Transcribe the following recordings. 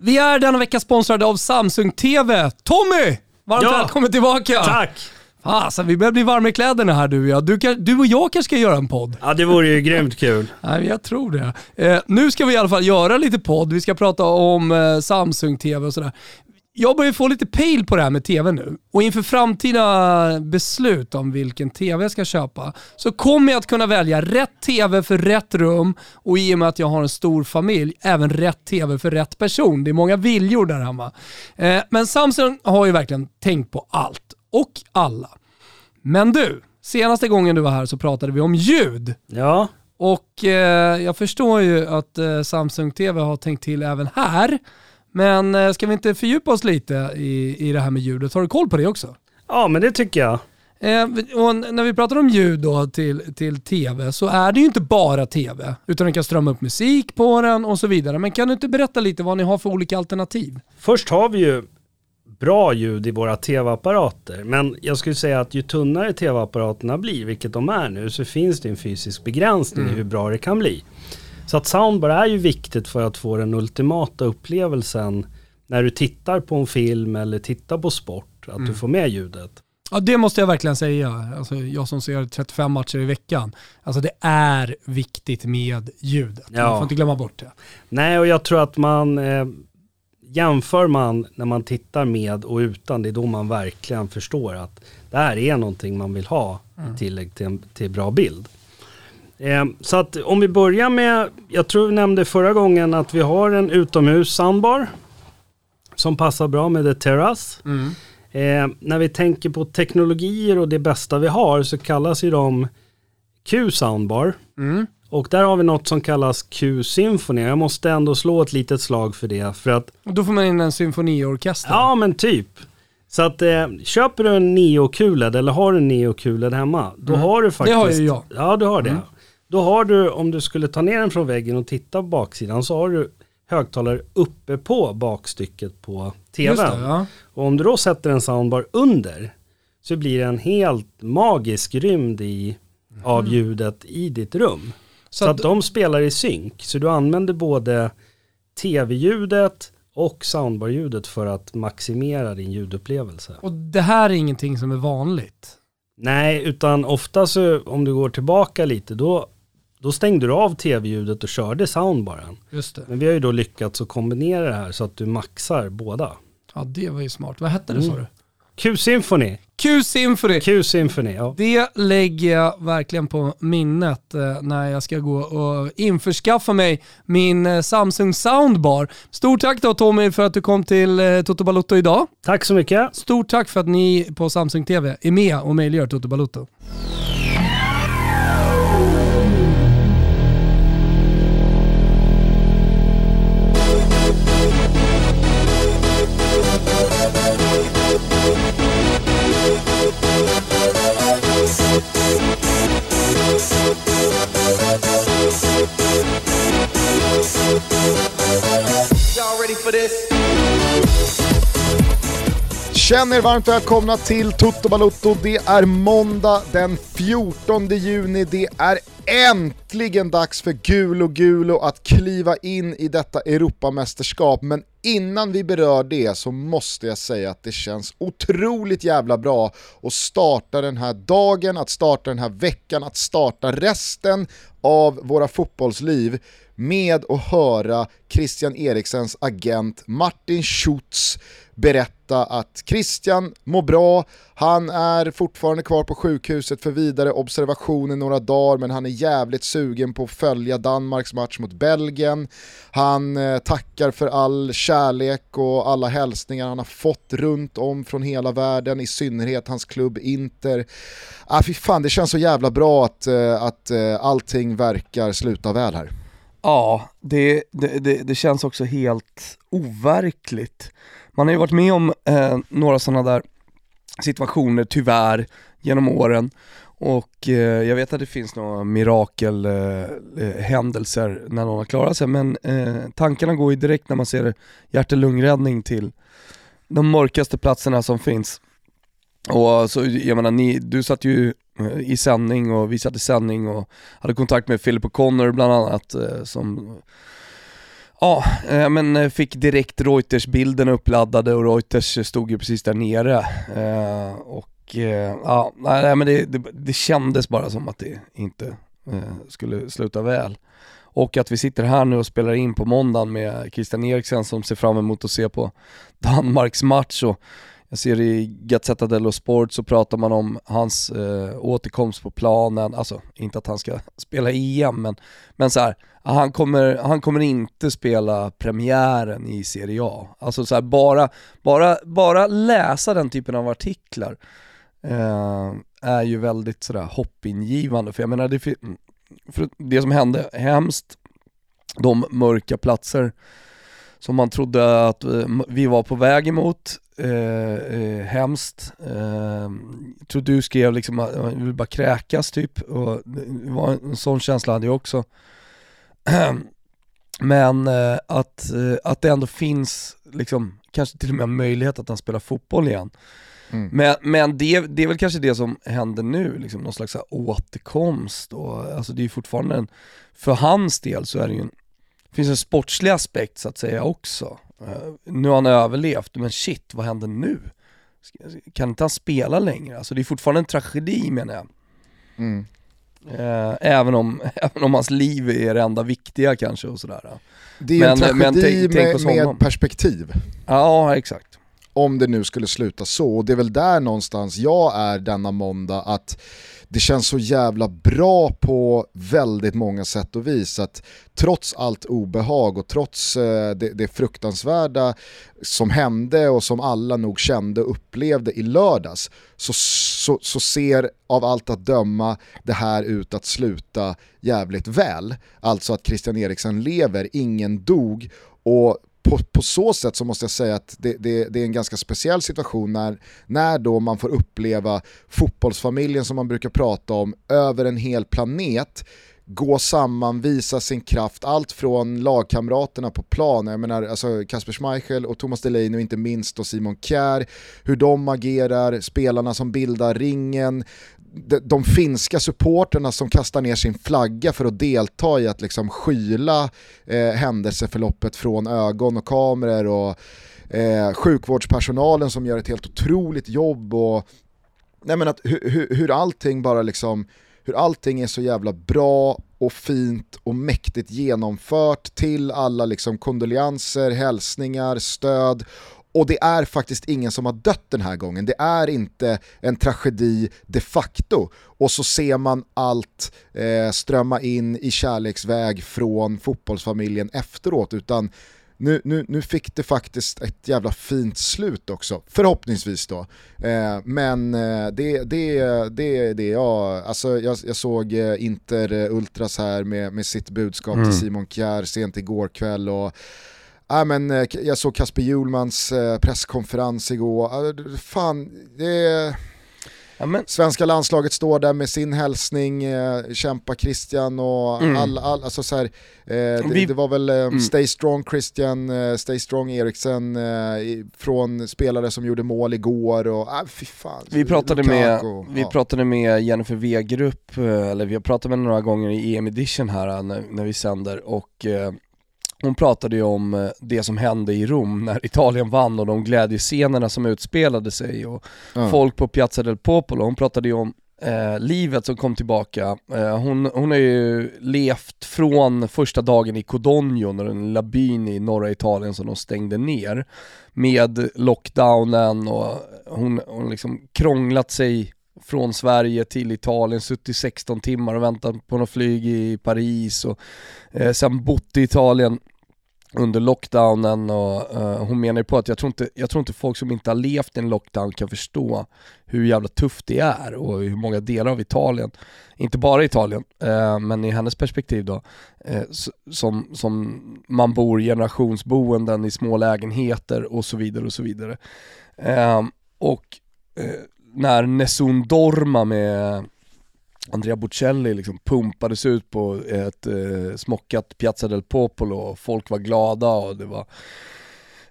Vi är denna vecka sponsrade av Samsung TV. Tommy! Varmt Ja. välkommen tillbaka! Tack! Fasen, vi börjar bli varma i kläderna här du och jag. Du, kan- du och jag kanske ska göra en podd. Ja, det vore ju grymt kul. Nej, jag tror det. Eh, nu ska vi i alla fall göra lite podd. Vi ska prata om eh, Samsung TV och sådär. Jag börjar få lite pejl på det här med TV nu. Och inför framtida beslut om vilken TV jag ska köpa så kommer jag att kunna välja rätt TV för rätt rum och i och med att jag har en stor familj, även rätt TV för rätt person. Det är många viljor där hemma. Eh, men Samsung har ju verkligen tänkt på allt och alla. Men du, senaste gången du var här så pratade vi om ljud. Ja, Och eh, jag förstår ju att eh, Samsung TV har tänkt till även här. Men eh, ska vi inte fördjupa oss lite i, i det här med ljudet? Har du koll på det också? ja men det tycker jag. Eh, och när vi pratar om ljud då till, till TV så är det ju inte bara TV. Utan den kan strömma upp musik på den och så vidare. Men kan du inte berätta lite vad ni har för olika alternativ? Först har vi ju bra ljud i våra tv-apparater. Men jag skulle säga att ju tunnare tv-apparaterna blir, vilket de är nu, så finns det en fysisk begränsning i hur bra det kan bli. Så att soundbar är ju viktigt för att få den ultimata upplevelsen när du tittar på en film eller tittar på sport, att du får med ljudet. Ja det måste jag verkligen säga. Alltså, jag som ser 35 matcher i veckan. Alltså det är viktigt med ljudet. Man Ja. får inte glömma bort det. Nej, och jag tror att man eh, jämför man när man tittar med och utan, det är då man verkligen förstår att det här är någonting man vill ha i tillägg till en till bra bild. Eh, så att om vi börjar med, jag tror vi nämnde förra gången att vi har en utomhus soundbar som passar bra med The Terrace. Eh, när vi tänker på teknologier och det bästa vi har så kallas ju de Q-soundbar. Och där har vi något som kallas Q-symphony. Jag måste ändå slå ett litet slag för det. För att, Och då får man in en symfoniorkester. ja men typ. Så att eh, köper du en Neo eller har du en Neo hemma, då har du faktiskt... har ju jag. Ja, du har det. Då har du, om du skulle ta ner den från väggen och titta på baksidan, så har du högtalare uppe på bakstycket på tvn. Det, ja. Och om du då sätter en soundbar under, så blir det en helt magisk rymd i, av ljudet i ditt rum. Så, Så att, att- de spelar i synk. Så du använder både tv-ljudet och soundbar-ljudet för att maximera din ljudupplevelse. Och det här är ingenting som är vanligt. Nej, utan ofta så om du går tillbaka lite då, då stängde du av tv-ljudet och körde soundbaren. Just det. Men vi har ju då lyckats att kombinera det här så att du maxar båda. Ja, det var ju smart. Vad hette det sa du? Q-symphony, Q-Symphony. Q-symphony, ja. Det lägger jag verkligen på minnet eh, när jag ska gå och införskaffa mig min eh, Samsung Soundbar. Stort tack då Tommy för att du kom till eh, Toto Balotto idag. Tack så mycket. Stort tack för att ni på Samsung TV är med och möjliggör Toto Balotto. For this? Känn er varmt välkomna till Toto Balotto. Det är måndag den 14 juni. Det är äntligen dags för Gulo Gulo att kliva in i detta Europamästerskap. Men innan vi berör det så måste jag säga att det känns otroligt jävla bra att starta den här dagen, att starta den här veckan, att starta resten av våra fotbollsliv med att höra Christian Eriksens agent Martin Schutz berätta att Christian mår bra, han är fortfarande kvar på sjukhuset för vidare observation i några dagar men han är jävligt sugen på att följa Danmarks match mot Belgien. Han eh, tackar för all kärlek och alla hälsningar han har fått runt om från hela världen, i synnerhet hans klubb Inter. Ah, fy fan, det känns så jävla bra att, eh, att eh, allting verkar sluta väl här. Ja, det, det, det, det känns också helt overkligt. Man har ju varit med om eh, några sådana där situationer tyvärr genom åren och eh, jag vet att det finns några mirakelhändelser eh, eh när någon har klarat sig men eh, tankarna går ju direkt när man ser hjärt-lungräddning till de mörkaste platserna som finns. Och så, jag menar, ni, du satt ju i sändning och vi satt i sändning och hade kontakt med Philip O'Connor bland annat eh, som Ja, eh, men eh, fick direkt Reuters-bilden uppladdade och Reuters stod ju precis där nere. Och ja, nej men det, det, det kändes bara som att det inte skulle sluta väl. Och att vi sitter här nu och spelar in på måndagen med Christian Eriksen som ser fram emot att se på Danmarks match och jag ser i Gazzetta dello Sport så pratar man om hans eh, återkomst på planen, alltså inte att han ska spela EM men, men så här, han kommer, han kommer inte spela premiären i Serie A. Alltså så här, bara, bara, bara läsa den typen av artiklar eh, är ju väldigt sådär hoppingivande för jag menar det, för det som hände, hemskt, de mörka platser som man trodde att eh, vi var på väg emot, eh, eh, hemskt. Eh, tror du skrev liksom att jag vill bara kräkas typ, och det var en sån känsla hade jag också. Men eh, att, eh, att det ändå finns, liksom, kanske till och med möjlighet att han spelar fotboll igen. Mm. Men, men det, det är väl kanske det som händer nu, liksom, någon slags återkomst och alltså det är fortfarande en, för hans del så är det ju en, finns en sportslig aspekt så att säga också. Uh, nu har han överlevt, men shit vad händer nu? Kan inte han spela längre? Alltså det är fortfarande en tragedi menar jag. Mm. Uh, även, om, även om hans liv är det enda viktiga kanske och sådär. Det är men, en tragedi men, med, med perspektiv. Ja, exakt om det nu skulle sluta så. Och det är väl där någonstans jag är denna måndag, att det känns så jävla bra på väldigt många sätt och vis att trots allt obehag och trots eh, det, det fruktansvärda som hände och som alla nog kände och upplevde i lördags så, så, så ser av allt att döma det här ut att sluta jävligt väl. Alltså att Christian Eriksen lever, ingen dog och på, på så sätt så måste jag säga att det, det, det, är en ganska speciell situation när, när då man får uppleva fotbollsfamiljen som man brukar prata om över en hel planet gå samman, visa sin kraft, allt från lagkamraterna på plan, jag menar alltså Kasper Schmeichel och Thomas Delaney och inte minst och Simon Kjär, hur de agerar, spelarna som bildar ringen, de, de finska supporterna som kastar ner sin flagga för att delta i att liksom skyla eh, händelseförloppet från ögon och kameror och eh, sjukvårdspersonalen som gör ett helt otroligt jobb och nej men att, hur, hur allting bara liksom hur allting är så jävla bra och fint och mäktigt genomfört till alla liksom kondolenser, hälsningar, stöd och det är faktiskt ingen som har dött den här gången. Det är inte en tragedi de facto. Och så ser man allt eh, strömma in i kärleksväg från fotbollsfamiljen efteråt. Utan nu, nu, nu fick det faktiskt ett jävla fint slut också, förhoppningsvis då. Eh, men eh, det, det, det är det jag, alltså jag, jag såg eh, Inter Ultras här med, med sitt budskap mm. till Simon Kjär sent igår kväll och Ja, men, eh, jag såg Kasper Hjulmans eh, presskonferens igår. Fan, det är... Ja, men... Svenska landslaget står där med sin hälsning, eh, kämpa Christian och mm. all, all, alltså så här, eh, det, det, var väl eh, mm. Stay Strong Christian, eh, Stay Strong Eriksen från spelare som gjorde mål igår och ah, fy fan. Vi pratade, med, och, vi ja. pratade med Jennifer Wegerup, eller vi har pratat med några gånger i EM edition här när, när vi sänder och hon pratade ju om eh, det som hände i Rom när Italien vann och de glädjescenerna som utspelade sig och mm. folk på Piazza del Popolo. Hon pratade ju om eh, livet som kom tillbaka. Eh, hon, hon har ju levt från första dagen i Codogno, när lilla byn i norra Italien som de stängde ner, med lockdownen och hon har liksom krånglat sig från Sverige till Italien, suttit 16 timmar och väntat på något flyg i Paris och eh, sen bott i Italien under lockdownen och uh, hon menar ju på att jag tror, inte, jag tror inte folk som inte har levt i en lockdown kan förstå hur jävla tufft det är och hur många delar av Italien, inte bara Italien, uh, men i hennes perspektiv då, uh, som, som man bor i generationsboenden i små lägenheter och så vidare och så vidare. och när Nessun Dorma med Andrea Bocelli liksom pumpades ut på ett eh, smockat Piazza del Popolo och folk var glada och det var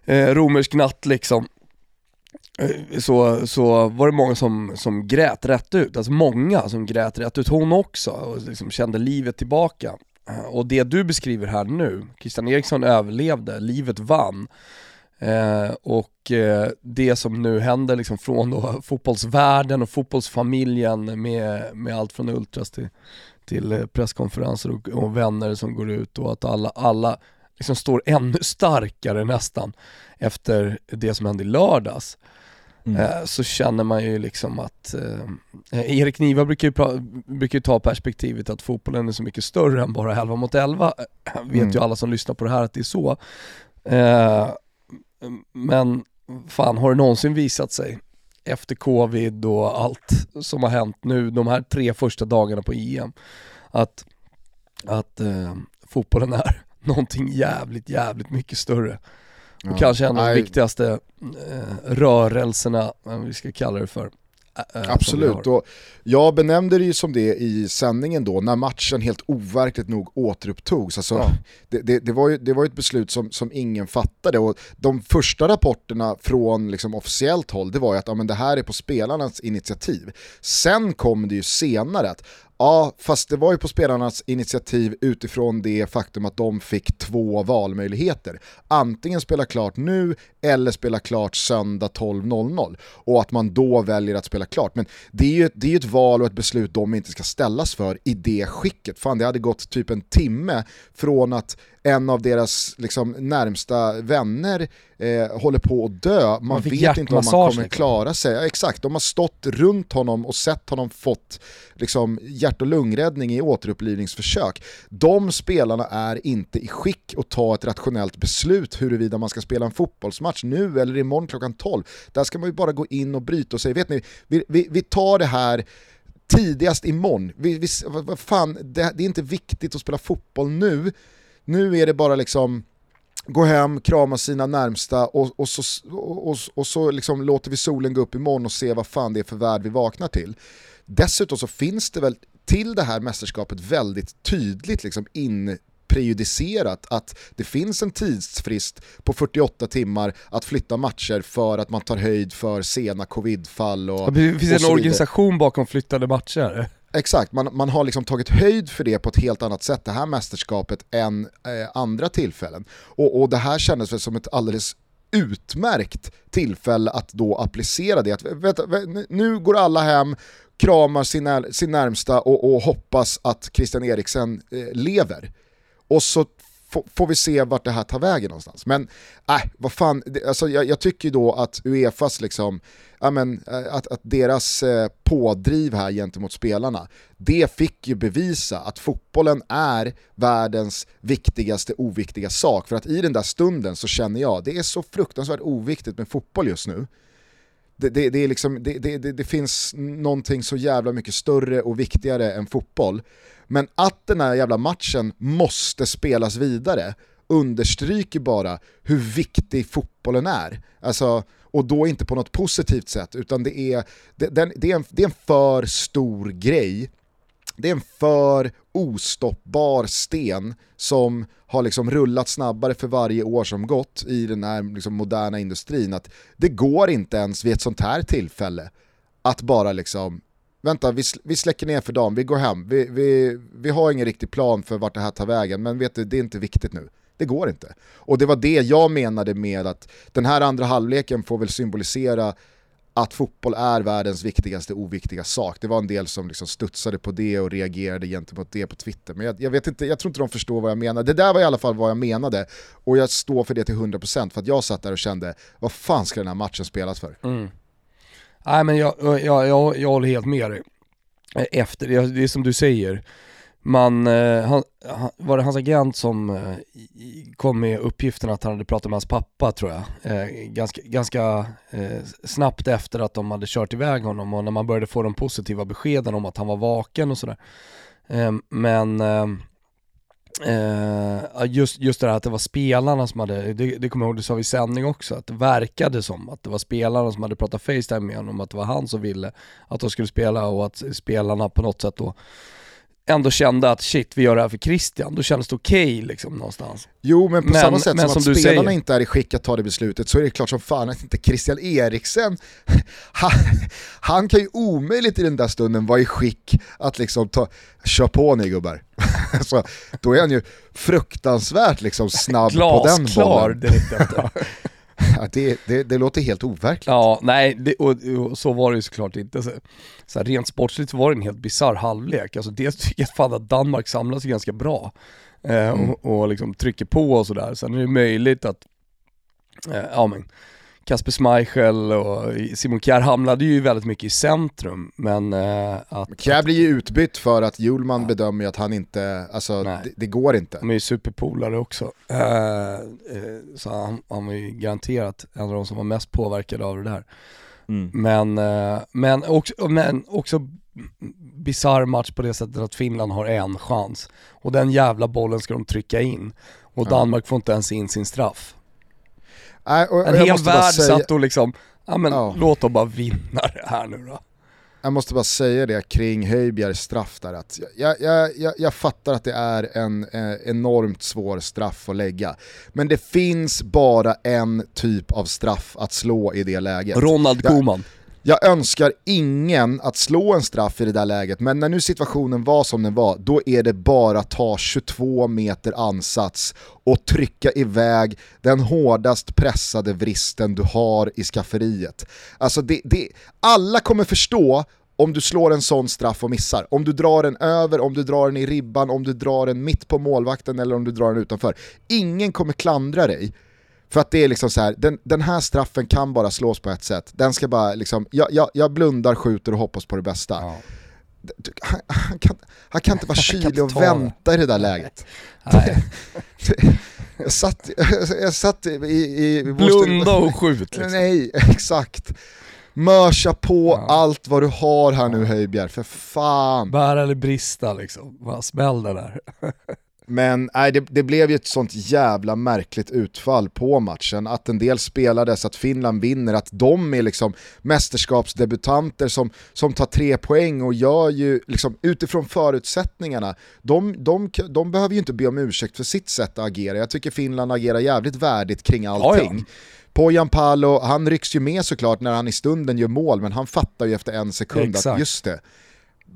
eh, romersk natt liksom. Eh, så, så var det många som, som grät rätt ut, alltså många som grät rätt ut, hon också, och liksom kände livet tillbaka. Eh, och det du beskriver här nu, Christian Eriksson överlevde, livet vann. Eh, och eh, det som nu händer liksom från då fotbollsvärlden och fotbollsfamiljen med, med allt från ultras till, till eh, presskonferenser och, och, vänner som går ut och att alla, alla liksom står ännu starkare nästan efter det som hände i lördags. Mm. Eh, så känner man ju liksom att eh, Erik Niva brukar ju, brukar ju ta perspektivet att fotbollen är så mycket större än bara 11 mot 11. Vet mm. ju alla som lyssnar på det här att det är så. Men fan har det någonsin visat sig efter covid och allt som har hänt nu de här tre första dagarna på EM att, att eh, fotbollen är någonting jävligt, jävligt mycket större. Och ja. kanske en av de viktigaste eh, rörelserna, vad vi ska kalla det för, Äh, Absolut, och jag benämnde det ju som det i sändningen då, när matchen helt overkligt nog återupptogs. Alltså, ja. det, det, det, var ju, det var ett beslut som, som ingen fattade och de första rapporterna från liksom, officiellt håll det var ju att ja, men det här är på spelarnas initiativ. Sen kom det ju senare att Ja, fast det var ju på spelarnas initiativ utifrån det faktum att de fick två valmöjligheter. Antingen spela klart nu eller spela klart söndag 12.00 och att man då väljer att spela klart. Men det är ju det är ett val och ett beslut de inte ska ställas för i det skicket. Fan, det hade gått typ en timme från att en av deras liksom, närmsta vänner eh, håller på att dö. Man, man vet inte om han kommer liksom. klara sig. Ja, exakt, de har stått runt honom och sett honom fått liksom, hjärt och lungräddning i återupplivningsförsök. De spelarna är inte i skick att ta ett rationellt beslut huruvida man ska spela en fotbollsmatch nu eller imorgon klockan 12. Där ska man ju bara gå in och bryta och säga, vet ni, vi, vi, vi tar det här tidigast imorgon. Vi, vi, vad fan, det, det är inte viktigt att spela fotboll nu, nu är det bara liksom gå hem, krama sina närmsta och, och så, och, och, och så liksom låter vi solen gå upp imorgon och se vad fan det är för värld vi vaknar till. Dessutom så finns det väl till det här mästerskapet väldigt tydligt liksom in prejudicerat att det finns en tidsfrist på 48 timmar att flytta matcher för att man tar höjd för sena covidfall och Det finns och en organisation bakom flyttade matcher. Exakt, man, man har liksom tagit höjd för det på ett helt annat sätt det här mästerskapet än eh, andra tillfällen. Och, och det här kändes väl som ett alldeles utmärkt tillfälle att då applicera det. Att, vet, nu går alla hem, kramar sin, sin närmsta och, och hoppas att Christian Eriksen eh, lever. Och så får vi se vart det här tar vägen någonstans. Men äh, vad fan, alltså, jag, jag tycker ju då att Uefas liksom, men, äh, att, att deras eh, pådriv här gentemot spelarna, det fick ju bevisa att fotbollen är världens viktigaste oviktiga sak. För att i den där stunden så känner jag, det är så fruktansvärt oviktigt med fotboll just nu. Det, det, det, är liksom, det, det, det, finns någonting så jävla mycket större och viktigare än fotboll. Men att den här jävla matchen måste spelas vidare understryker bara hur viktig fotbollen är. Alltså, och då inte på något positivt sätt, utan det är, det, den, det, är, en, det är en för stor grej. Det är en för ostoppbar sten som har liksom rullat snabbare för varje år som gått i den här liksom moderna industrin. Att det går inte ens vid ett sånt här tillfälle att bara liksom vänta vi, vi släcker ner för dagen, vi går hem, vi, vi, vi har ingen riktig plan för vart det här tar vägen, men vet du, det är inte viktigt nu. Det går inte. Och det var det jag menade med att den här andra halvleken får väl symbolisera att fotboll är världens viktigaste oviktiga sak. Det var en del som liksom studsade på det och reagerade gentemot det på Twitter. Men jag, jag, vet inte, jag tror inte de förstår vad jag menar. Det där var i alla fall vad jag menade och jag står för det till 100% för att jag satt där och kände, vad fan ska den här matchen spelas för? Mm. Nej men jag, jag, jag, jag håller helt med dig. Efter, det är som du säger, man, eh, han, var det hans agent som eh, kom med uppgiften att han hade pratat med hans pappa tror jag, eh, ganska, ganska eh, snabbt efter att de hade kört iväg honom och när man började få de positiva beskeden om att han var vaken och sådär. Eh, men ehm, eh, just, just det här att det var spelarna som hade, det, det kommer jag ihåg, det sa vi i sändning också, att det verkade som att det var spelarna som hade pratat Facetime med honom, att det var han som ville att de skulle spela och att spelarna på något sätt då ändå kände att shit, vi gör det här för Christian, då kändes det okej liksom någonstans. Jo men på Men- samma sätt men som, som att spelarna säger. inte är i skick att ta det beslutet så är det klart som fan att inte Christian Eriksen, han, han kan ju omöjligt i den där stunden vara i skick att liksom ta, kör på ni gubbar. så, då är han ju fruktansvärt liksom snabb på den Glasklar bollen. direkt efter. Ja, det, det, det låter helt overkligt. Ja, nej, det, och, och så var det ju såklart inte. Så, så här, rent sportsligt var det en helt bisarr halvlek. Alltså dels tycker jag fan att Danmark samlar sig ganska bra eh, och, och liksom trycker på och sådär. Sen är det möjligt att, eh, ja men, Kasper Schmeichel och Simon Kjær hamnade ju väldigt mycket i centrum, men eh, att Kjär blir ju utbytt för att Hjulman bedömer ju att han inte, alltså det, det går inte. de är ju superpolare också. Eh, eh, så han, han var ju garanterat en av de som var mest påverkade av det där. Mm. Men, men också, men också bisarr match på det sättet att Finland har en chans. Och den jävla bollen ska de trycka in. Och Ja. Danmark får inte ens in sin straff. Nej, och, och En hel värld säga- satt och liksom, ja men Ja. låt dem bara vinna det här nu då. Jag måste bara säga det kring Höjbjergs straff där att jag, jag, jag, jag fattar att det är en eh, enormt svår straff att lägga. Men det finns bara en typ av straff att slå i det läget. Ronald Där- Koeman. Jag önskar ingen att slå en straff i det där läget, men när nu situationen var som den var, då är det bara att ta 22 meter ansats och trycka iväg den hårdast pressade vristen du har i skafferiet. Alltså det, det, alla kommer förstå om du slår en sån straff och missar. Om du drar den över, om du drar den i ribban, om du drar den mitt på målvakten eller om du drar den utanför. Ingen kommer klandra dig. För att det är liksom så här, den, den här straffen kan bara slås på ett sätt. Den ska bara liksom, jag, jag, jag blundar, skjuter och hoppas på det bästa. Du- Han, han, kan, han kan inte vara kylig och vänta i det där läget. Nej. Jag satt, jag satt i... i, i Blunda och skjut liksom. Nej, exakt. Mörsa på Ja. allt vad du har här nu Höjbjerg, för fan. Bära eller brista liksom. Bara smäll det där. Men nej, det, det blev ju ett sånt jävla märkligt utfall på matchen. Att en del spelades, att Finland vinner, att de är liksom mästerskapsdebutanter som, som tar tre poäng och gör ju liksom utifrån förutsättningarna. De, de, de behöver ju inte be om ursäkt för sitt sätt att agera. Jag tycker Finland agerar jävligt värdigt kring allting. Pojan Palo, han rycks ju med såklart när han i stunden gör mål, men han fattar ju efter en sekund att Exakt. just det,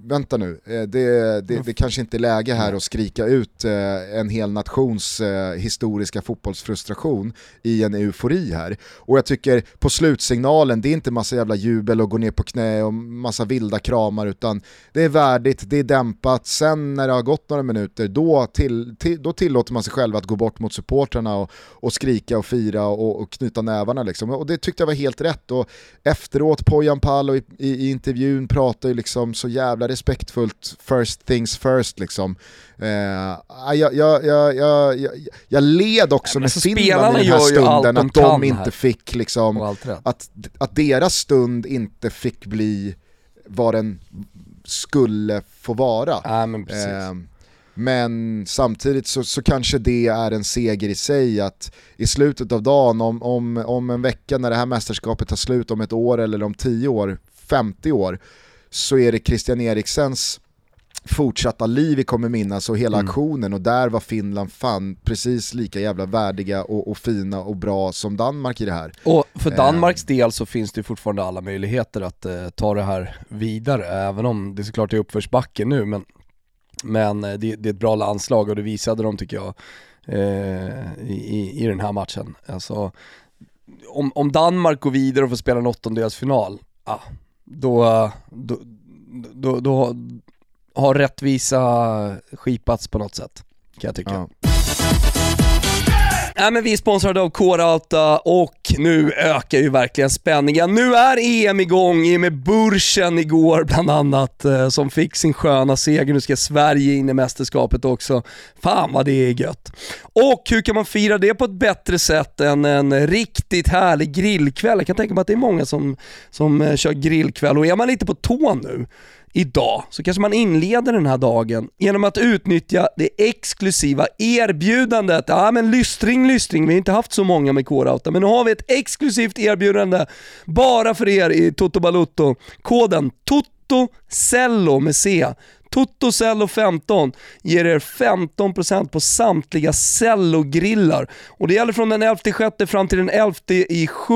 vänta nu, eh, det, det, det kanske inte är läge här att skrika ut eh, en hel nations eh, historiska fotbollsfrustration i en eufori här. Och jag tycker på slutsignalen, det är inte massa jävla jubel och gå ner på knä och massa vilda kramar utan det är värdigt, det är dämpat, sen när det har gått några minuter då, till, till, då tillåter man sig själv att gå bort mot supportrarna och, och skrika och fira och, och knyta nävarna liksom. Och det tyckte jag var helt rätt och efteråt Pojan Palo i, i, i intervjun pratar ju liksom så jävla respektfullt first things first liksom. Eh, jag, jag, jag, jag, jag, jag led också men med Finland i den här stunden de att de inte här. fick liksom att, att deras stund inte fick bli vad den skulle få vara. Nej men. Ehm, men samtidigt så, så kanske det är en seger i sig att i slutet av dagen, om, om, om en vecka när det här mästerskapet tar slut, om ett år eller om 10 år, 50 år, så är det Christian Eriksens fortsatta liv vi kommer minnas och hela Mm. aktionen och där var Finland fan precis lika jävla värdiga och, och fina och bra som Danmark i det här. Och för Eh. Danmarks del så finns det fortfarande alla möjligheter att eh, ta det här vidare, även om det såklart är uppförsbacke nu, men, men eh, det, det är ett bra landslag och det visade de tycker jag eh, i, i, i den här matchen. Alltså, om, om Danmark går vidare och får spela en åttondelsfinal, ah, då, då, då, då har rättvisa skipats på något sätt, kan jag tycka. Ja. Nej men vi är sponsrade av K-Rauta och nu ökar ju verkligen spänningen. Nu är EM igång i och med Bursen igår bland annat eh, som fick sin sköna seger. Nu ska Sverige in i mästerskapet också. Fan vad det är gött. Och hur kan man fira det på ett bättre sätt än en riktigt härlig grillkväll? Jag kan tänka mig att det är många som, som eh, kör grillkväll och är man lite på tå nu idag så kanske man inleder den här dagen genom att utnyttja det exklusiva erbjudandet. Ja men lystring, lystring, vi har inte haft så många med K-Rauta, men nu har vi ett exklusivt erbjudande bara för er i Toto Balutto. Koden TOTOCELLO med C. TotoCello15 ger er 15% på samtliga cellogrillar. Och det gäller från den 11 6 fram till den 11 i 7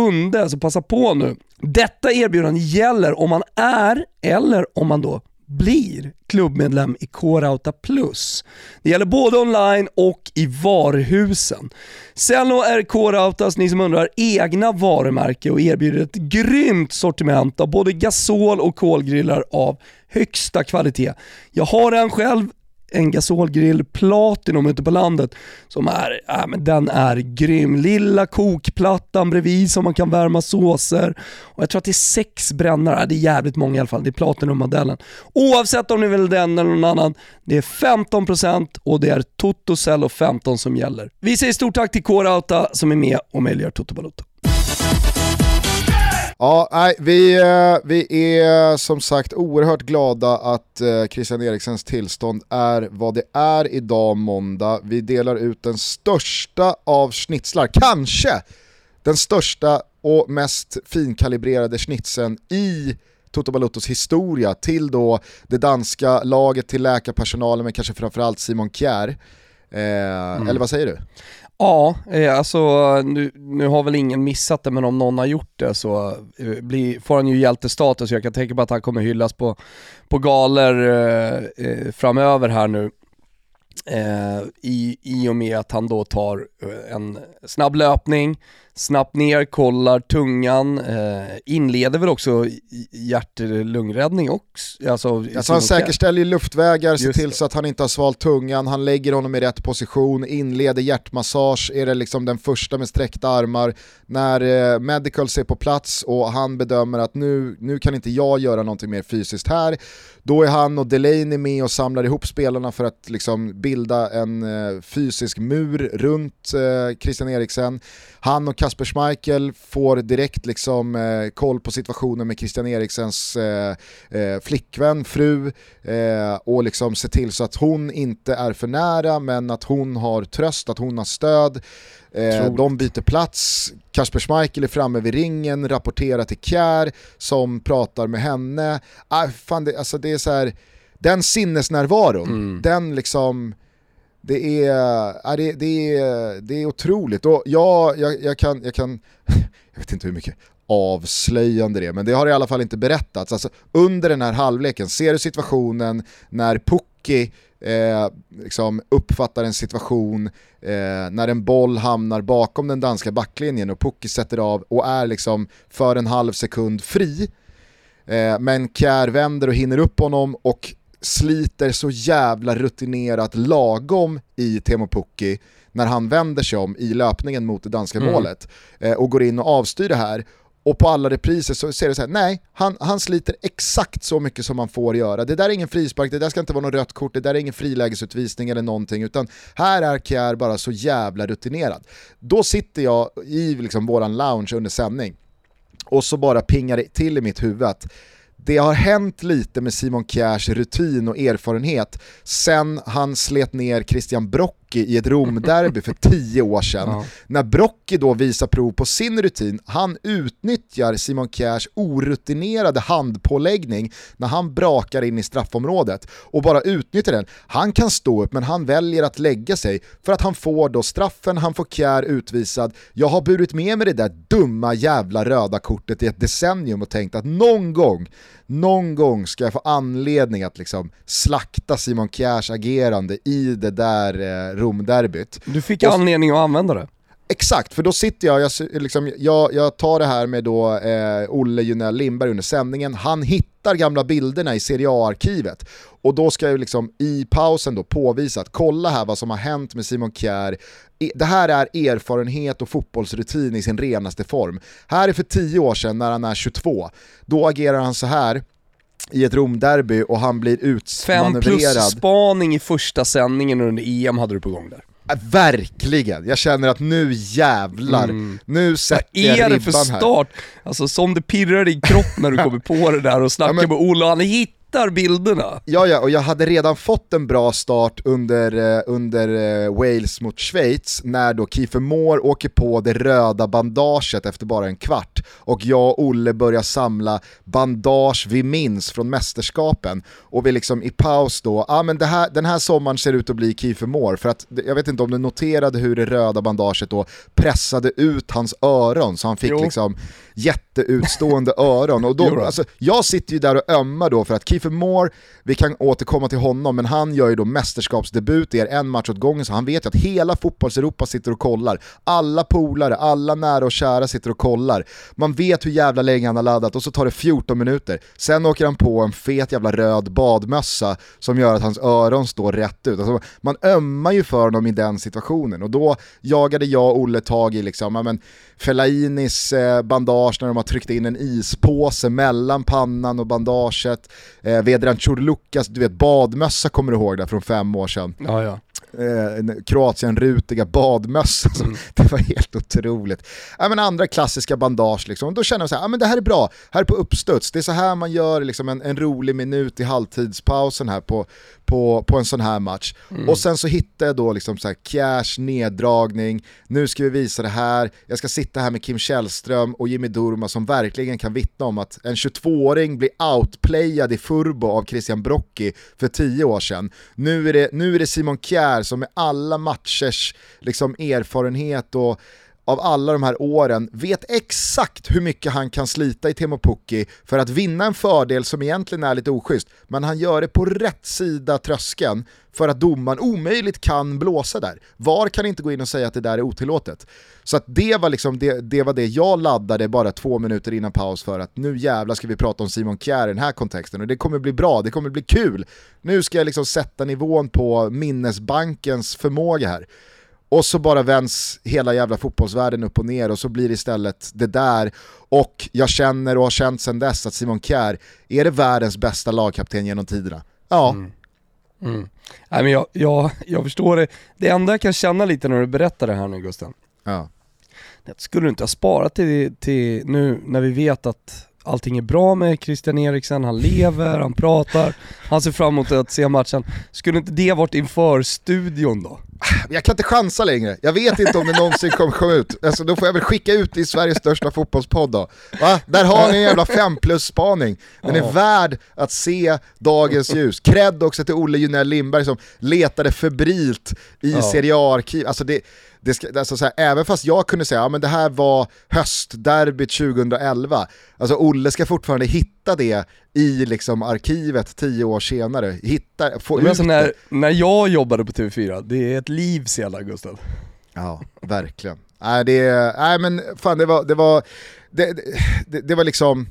så passa på nu. Detta erbjudande gäller om man är, eller om man då blir klubbmedlem i K-Rauta Plus. Det gäller både online och i varuhusen. Cello är K-Rautas, ni som undrar, egna varumärke och erbjuder ett grymt sortiment av både gasol och kolgrillar av högsta kvalitet. Jag har en själv, en gasolgrill Platinum ute på landet som är, äh, men den är grym. Lilla kokplattan bredvid som man kan värma såser. Och jag tror att det är sex brännare, det är jävligt många i alla fall, det är Platinum-modellen. Oavsett om ni vill den eller någon annan, det är 15% och det är Toto Cello 15 som gäller. Vi säger stort tack till K-Rauta som är med och möjliggör Toto Balotto. Ja, nej, vi, eh, vi är som sagt oerhört glada att eh, Christian Eriksens tillstånd är vad det är idag måndag. Vi delar ut den största av schnitzlar, kanske den största och mest finkalibrerade schnitzeln i Toto Balottos historia till då det danska laget, till läkarpersonalen men kanske framförallt Simon Kjär. Eh, Eller vad säger du? Ja, eh, alltså nu, nu har väl ingen missat det men om någon har gjort det så eh, blir, får han ju hjältestatus. Jag kan tänka på att han kommer hyllas på, på galer eh, eh framöver här nu. Eh, i, I och med att han då tar eh, en snabb löpning, snabbt ner, kollar tungan, eh, inleder väl också hjärt-lungräddning också. Alltså, Alltså han säkerställer ju luftvägar, ser till det. så att han inte har svalt tungan, han lägger honom i rätt position, inleder hjärtmassage, är det liksom den första med sträckta armar. När eh, Medicals är på plats och han bedömer att nu, nu kan inte jag göra någonting mer fysiskt här, då är han och Delaney med och samlar ihop spelarna för att liksom bilda en eh, fysisk mur runt eh, Christian Eriksen. Han och Kasper Schmeichel får direkt liksom, eh, koll på situationen med Christian Eriksens eh, eh, flickvän, fru eh, och liksom se till så att hon inte är för nära men att hon har tröst, att hon har stöd. Eh, de byter plats, Kasper Schmeichel är framme vid ringen, rapporterar till Kjär som pratar med henne. Ah, fan det, alltså det är så här, den sinnesnärvaron, Mm. den liksom det är, det, det, är, det är otroligt. Och jag, jag, jag, kan, jag kan, jag vet inte hur mycket avslöjande det är, men det har i alla fall inte berättats. Alltså, under den här halvleken, ser du situationen när Pukki eh, liksom uppfattar en situation eh, när en boll hamnar bakom den danska backlinjen och Pukki sätter av och är liksom för en halv sekund fri. Eh, men Kjär vänder och hinner upp honom och sliter så jävla rutinerat lagom i Teemu Pukki när han vänder sig om i löpningen mot det danska Mm. målet eh, och går in och avstyr det här. Och på alla repriser så ser det så här, nej, han, han sliter exakt så mycket som man får göra. Det där är ingen frispark, det där ska inte vara något rött kort, det där är ingen frilägesutvisning eller någonting, utan här är Kjär bara så jävla rutinerad. Då sitter jag i liksom våran lounge under sändning och så bara pingar det till i mitt huvud att det har hänt lite med Simon Kjärs rutin och erfarenhet. Sen han slet ner Christian Brock Brocchi i ett Romderby för tio år sedan. Ja. När Brocchi då visar prov på sin rutin, han utnyttjar Simon Kjärs orutinerade handpåläggning när han brakar in i straffområdet och bara utnyttjar den. Han kan stå upp men han väljer att lägga sig för att han får då straffen, han får Kjär utvisad. Jag har burit med mig det där dumma jävla röda kortet i ett decennium och tänkt att någon gång, någon gång ska jag få anledning att liksom slakta Simon Kjärs agerande i det där eh, Romderbyt. Du fick Och- anledning att använda det. Exakt, för då sitter jag, jag, liksom, jag, jag tar det här med då eh, Olle Junell Lindberg under sändningen, han hittar gamla bilderna i Serie A-arkivet och då ska jag liksom i pausen då påvisa att kolla här vad som har hänt med Simon Kjär. I- Det här är erfarenhet och fotbollsrutin i sin renaste form. Här är för tio år sedan när han är 22, då agerar han så här i ett Romderby och han blir Fem plus utmanövrerad. spaning i första sändningen under EM hade du på gång där. Äh, Verkligen, jag känner att nu jävlar, Mm. nu sätter jag Vad är det ribban för här. start? Alltså som det pirrar i kroppen när du kommer på det där och snackar Ja, men- med Olle, han hittar bilderna. Ja, ja, och jag hade redan fått en bra start under, eh, under eh, Wales mot Schweiz när då Kiefer Moore åker på det röda bandaget efter bara en kvart. och jag och Olle börjar samla bandage vi minns från mästerskapen och vi liksom i paus då, ja ah, men här, den här sommaren ser ut att bli Kiefer Moore för att jag vet inte om du noterade hur det röda bandaget då pressade ut hans öron så han fick Jo. liksom jätteutstående öron. Och då. alltså, jag sitter ju där och ömmar då för att Kiefer Moore, vi kan återkomma till honom, men han gör ju då mästerskapsdebut i er en match åt gången så han vet ju att hela fotbollseuropa sitter och kollar. Alla polare, alla nära och kära sitter och kollar. Man vet hur jävla länge han har laddat och så tar det 14 minuter. Sen åker han på en fet jävla röd badmössa som gör att hans öron står rätt ut. Alltså, man ömmar ju för honom i den situationen och då jagade jag och Olle tag i liksom, men, Fellainis eh, bandage när de har tryckt in en ispåse mellan pannan och bandaget. Eh, Vedran Churlukas, du vet badmössa kommer du ihåg där från fem år sedan. Ja, ja. Eh, en Kroatien-rutiga badmössa. Som, Det var helt otroligt. Ja, men andra klassiska bandage, liksom. då känner jag så här, ja, men det här är bra, här är på uppstuds. Det är så här man gör liksom, en, en rolig minut i halvtidspausen här på, på, på en sån här match. Och sen så hittar jag då liksom så här cash, neddragning, nu ska vi visa det här, jag ska sitta här med Kim Källström och Jimmy Durma som verkligen kan vittna om att en 22-åring blir outplayad i Furbo av Christian Brocchi för tio år sedan. Nu är det, nu är det Simon Kjär som med alla matchers liksom, erfarenhet och av alla de här åren vet exakt hur mycket han kan slita i Teemu Pukki för att vinna en fördel som egentligen är lite oschysst. Men han gör det på rätt sida tröskeln för att domaren omöjligt kan blåsa där. VAR kan inte gå in och säga att det där är otillåtet. Så att det var liksom det, det var det jag laddade bara två minuter innan paus för att nu jävlar ska vi prata om Simon Kjär i den här kontexten och det kommer bli bra, det kommer bli kul. Nu ska jag liksom sätta nivån på minnesbankens förmåga här. Och så bara vänds hela jävla fotbollsvärlden upp och ner och så blir det istället det där. Och jag känner och har känt sedan dess att Simon Kjär är det världens bästa lagkapten genom tiderna. Ja, Mm. Nej men jag, jag, jag förstår det. Det enda jag kan känna lite när du berättar det här nu Gusten, ja. skulle du inte ha sparat till, till nu när vi vet att allting är bra med Christian Eriksen, han lever, han pratar, han ser fram emot att se matchen. Skulle inte det varit inför studion då? Jag kan inte chansa längre, jag vet inte om det någonsin kommer komma ut. Alltså, då får jag väl skicka ut det i Sveriges största fotbollspodd då. Va? Där har ni en jävla 5 plus-spaning. Den är värd att se dagens ljus. Cred också till Olle Junell Lindberg som letade febrilt i Ja. Serie A-arkiv. Alltså det, det ska, alltså så här, även fast jag kunde säga att ja, men det här var höstderbyt 2011, alltså Olle ska fortfarande hitta det i liksom arkivet tio år senare. Hitta, få Men ut alltså det. när, när jag jobbade på TV4, det är ett liv sedan Gusten. Ja, verkligen. Nej, det, nej men fan det var, det var, det, det, det var liksom,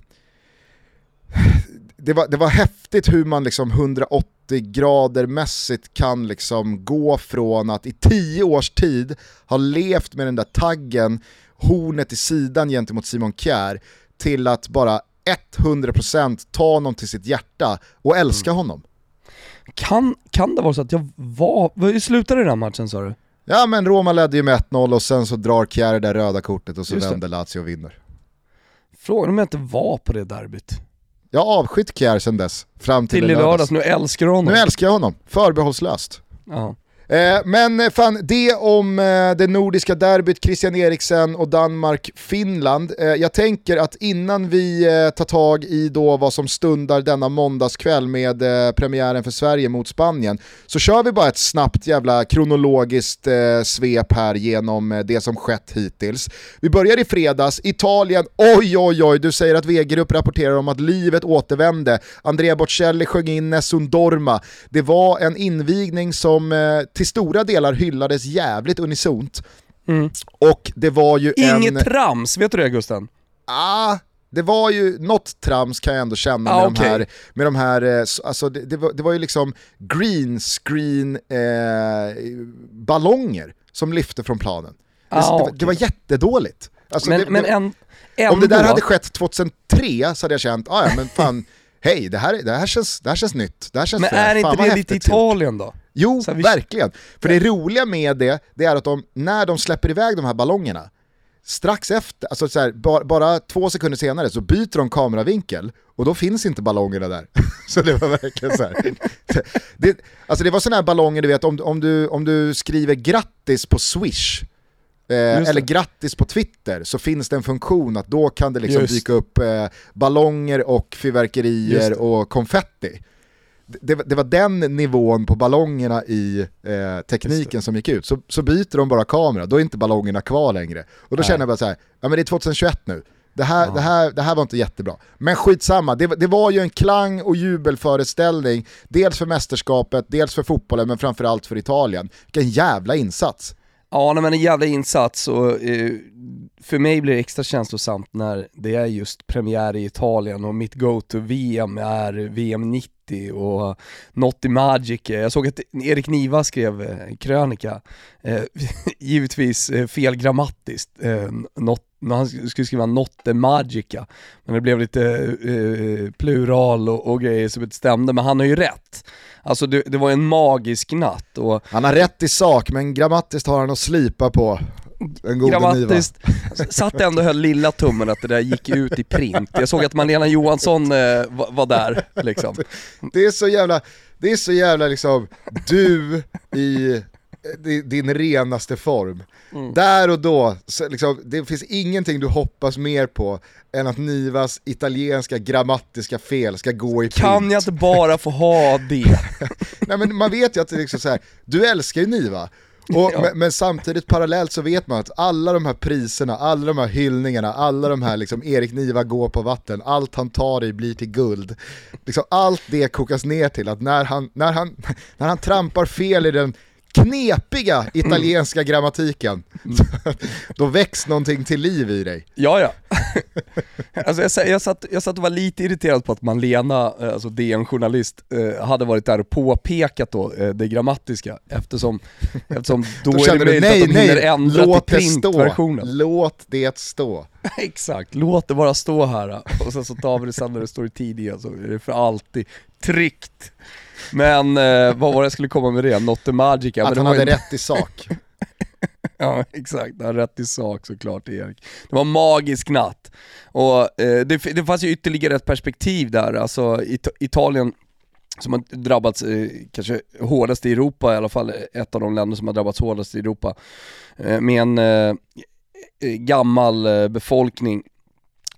det var, det var häftigt hur man liksom 180 grader mässigt kan liksom gå från att i tio års tid ha levt med den där taggen, hornet i sidan gentemot Simon Kjär, till att bara 100% ta honom till sitt hjärta och älska honom. Kan, kan det vara så att jag var, hur slutade den här matchen sa du? Ja men Roma ledde ju med 1-0 och sen så drar Kjär det där röda kortet och så Just det. vänder Lazio och vinner. Frågan om jag inte var på det derbyt. Jag har avskytt Kjär sen dess, fram till, Till i i lördags. lördags, nu älskar du honom. Nu älskar jag honom, förbehållslöst. Ja. Eh, men fan, det om eh, det nordiska derbyt, Christian Eriksen och Danmark-Finland. Eh, jag tänker att innan vi tar tag i då vad som stundar denna måndagskväll med premiären för Sverige mot Spanien, så kör vi bara ett snabbt jävla kronologiskt svep här genom det som skett hittills. Vi börjar i fredags, Italien, oj oj oj, du säger att V-grupp rapporterar om att livet återvände. Andrea Bocelli sjöng in Nessun Dorma. Det var en invigning som till stora delar hyllades jävligt unisont. Mm. Och det var ju Inget en... trams, vet du det Gusten? Ah, det var ju något trams kan jag ändå känna Ah, med, okej. de här, med de här, eh, alltså det, det, var, det var ju liksom green screen eh, ballonger som lyfte från planen. Det, Ah, det, var- okej. det var jättedåligt. Alltså men men en, ändå, om det där hade skett 2003 så hade jag känt, ah, ja men fan, hej det här, det, här känns, det här känns nytt, det här känns men är inte det lite gjort." Italien då? Jo, vi- verkligen. För det roliga med det, det är att de, när de släpper iväg de här ballongerna, strax efter, alltså så här, bara, bara två sekunder senare så byter de kameravinkel och då finns inte ballongerna där. så det var verkligen så här. Det, alltså det var sådana här ballonger, du vet om, om, du, om du skriver grattis på Swish, Eh, eller grattis på Twitter så finns det en funktion att då kan det liksom Just. dyka upp eh, ballonger och fyrverkerier och konfetti. Det, det var den nivån på ballongerna i eh, tekniken som gick ut. Så, så byter de bara kamera, då är inte ballongerna kvar längre. Och då Nej. känner jag bara så här, ja men det är 2021 nu. Det här, det, här, det här var inte jättebra. Men skitsamma, det, var- det var ju en klang och jubelföreställning. Dels för mästerskapet, dels för fotbollen, men framförallt för Italien. Vilken jävla insats. Ja, nej, men en jävla insats och eh, för mig blir det extra känslosamt när det är just premiär i Italien och mitt go-to-VM är VM 90 och Notti Magic. Jag såg att Erik Niva skrev eh, krönika, eh, givetvis eh, fel grammatiskt, eh, not, han skulle skriva Notte Magica, men det blev lite eh, plural och, och grejer som inte stämde, men han har ju rätt. Alltså det, det var en magisk natt och Han har rätt i sak, men grammatiskt har han att slipa på. Gode Niva. grammatiskt, satt ändå och höll lilla tummen att det där gick ut i print. Jag såg att Malena Johansson eh, var, var där liksom. Det är så jävla, det är så jävla liksom, du i din renaste form. Mm. Där och då, liksom, det finns ingenting du hoppas mer på än att Nivas italienska grammatiska fel ska gå i print. Kan jag inte bara få ha det? Nej men man vet ju att det är liksom så här, du älskar ju Niva. Och, Ja. men, men samtidigt parallellt så vet man att alla de här priserna, alla de här hyllningarna, alla de här liksom Erik Niva går på vatten, allt han tar i blir till guld. Liksom allt det kokas ner till att när han, när han, när han trampar fel i den knepiga italienska grammatiken, då väcks någonting till liv i dig. Ja, ja. Alltså jag, jag, satt, jag satt och var lite irriterad på att Malena, eh, alltså DN-journalist, eh, hade varit där och påpekat då eh, det grammatiska eftersom, eftersom då, Då är det möjligt nej, att de hinner nej, ändra låt till det stå. printversionen. Låt det stå. Exakt, låt det bara stå här och sen så tar vi det sen när det står i tidningen så är det för alltid tryckt. Men eh, vad var det jag skulle komma med det? Not the Magica. Att han hade rätt i sak. Ja exakt, han har rätt i sak såklart Erik. Det var en magisk natt. Och eh, det, det fanns ju ytterligare ett perspektiv där, alltså It- Italien som har drabbats eh, kanske hårdast i Europa, i alla fall ett av de länder som har drabbats hårdast i Europa. Eh, med en eh, eh, gammal eh, befolkning,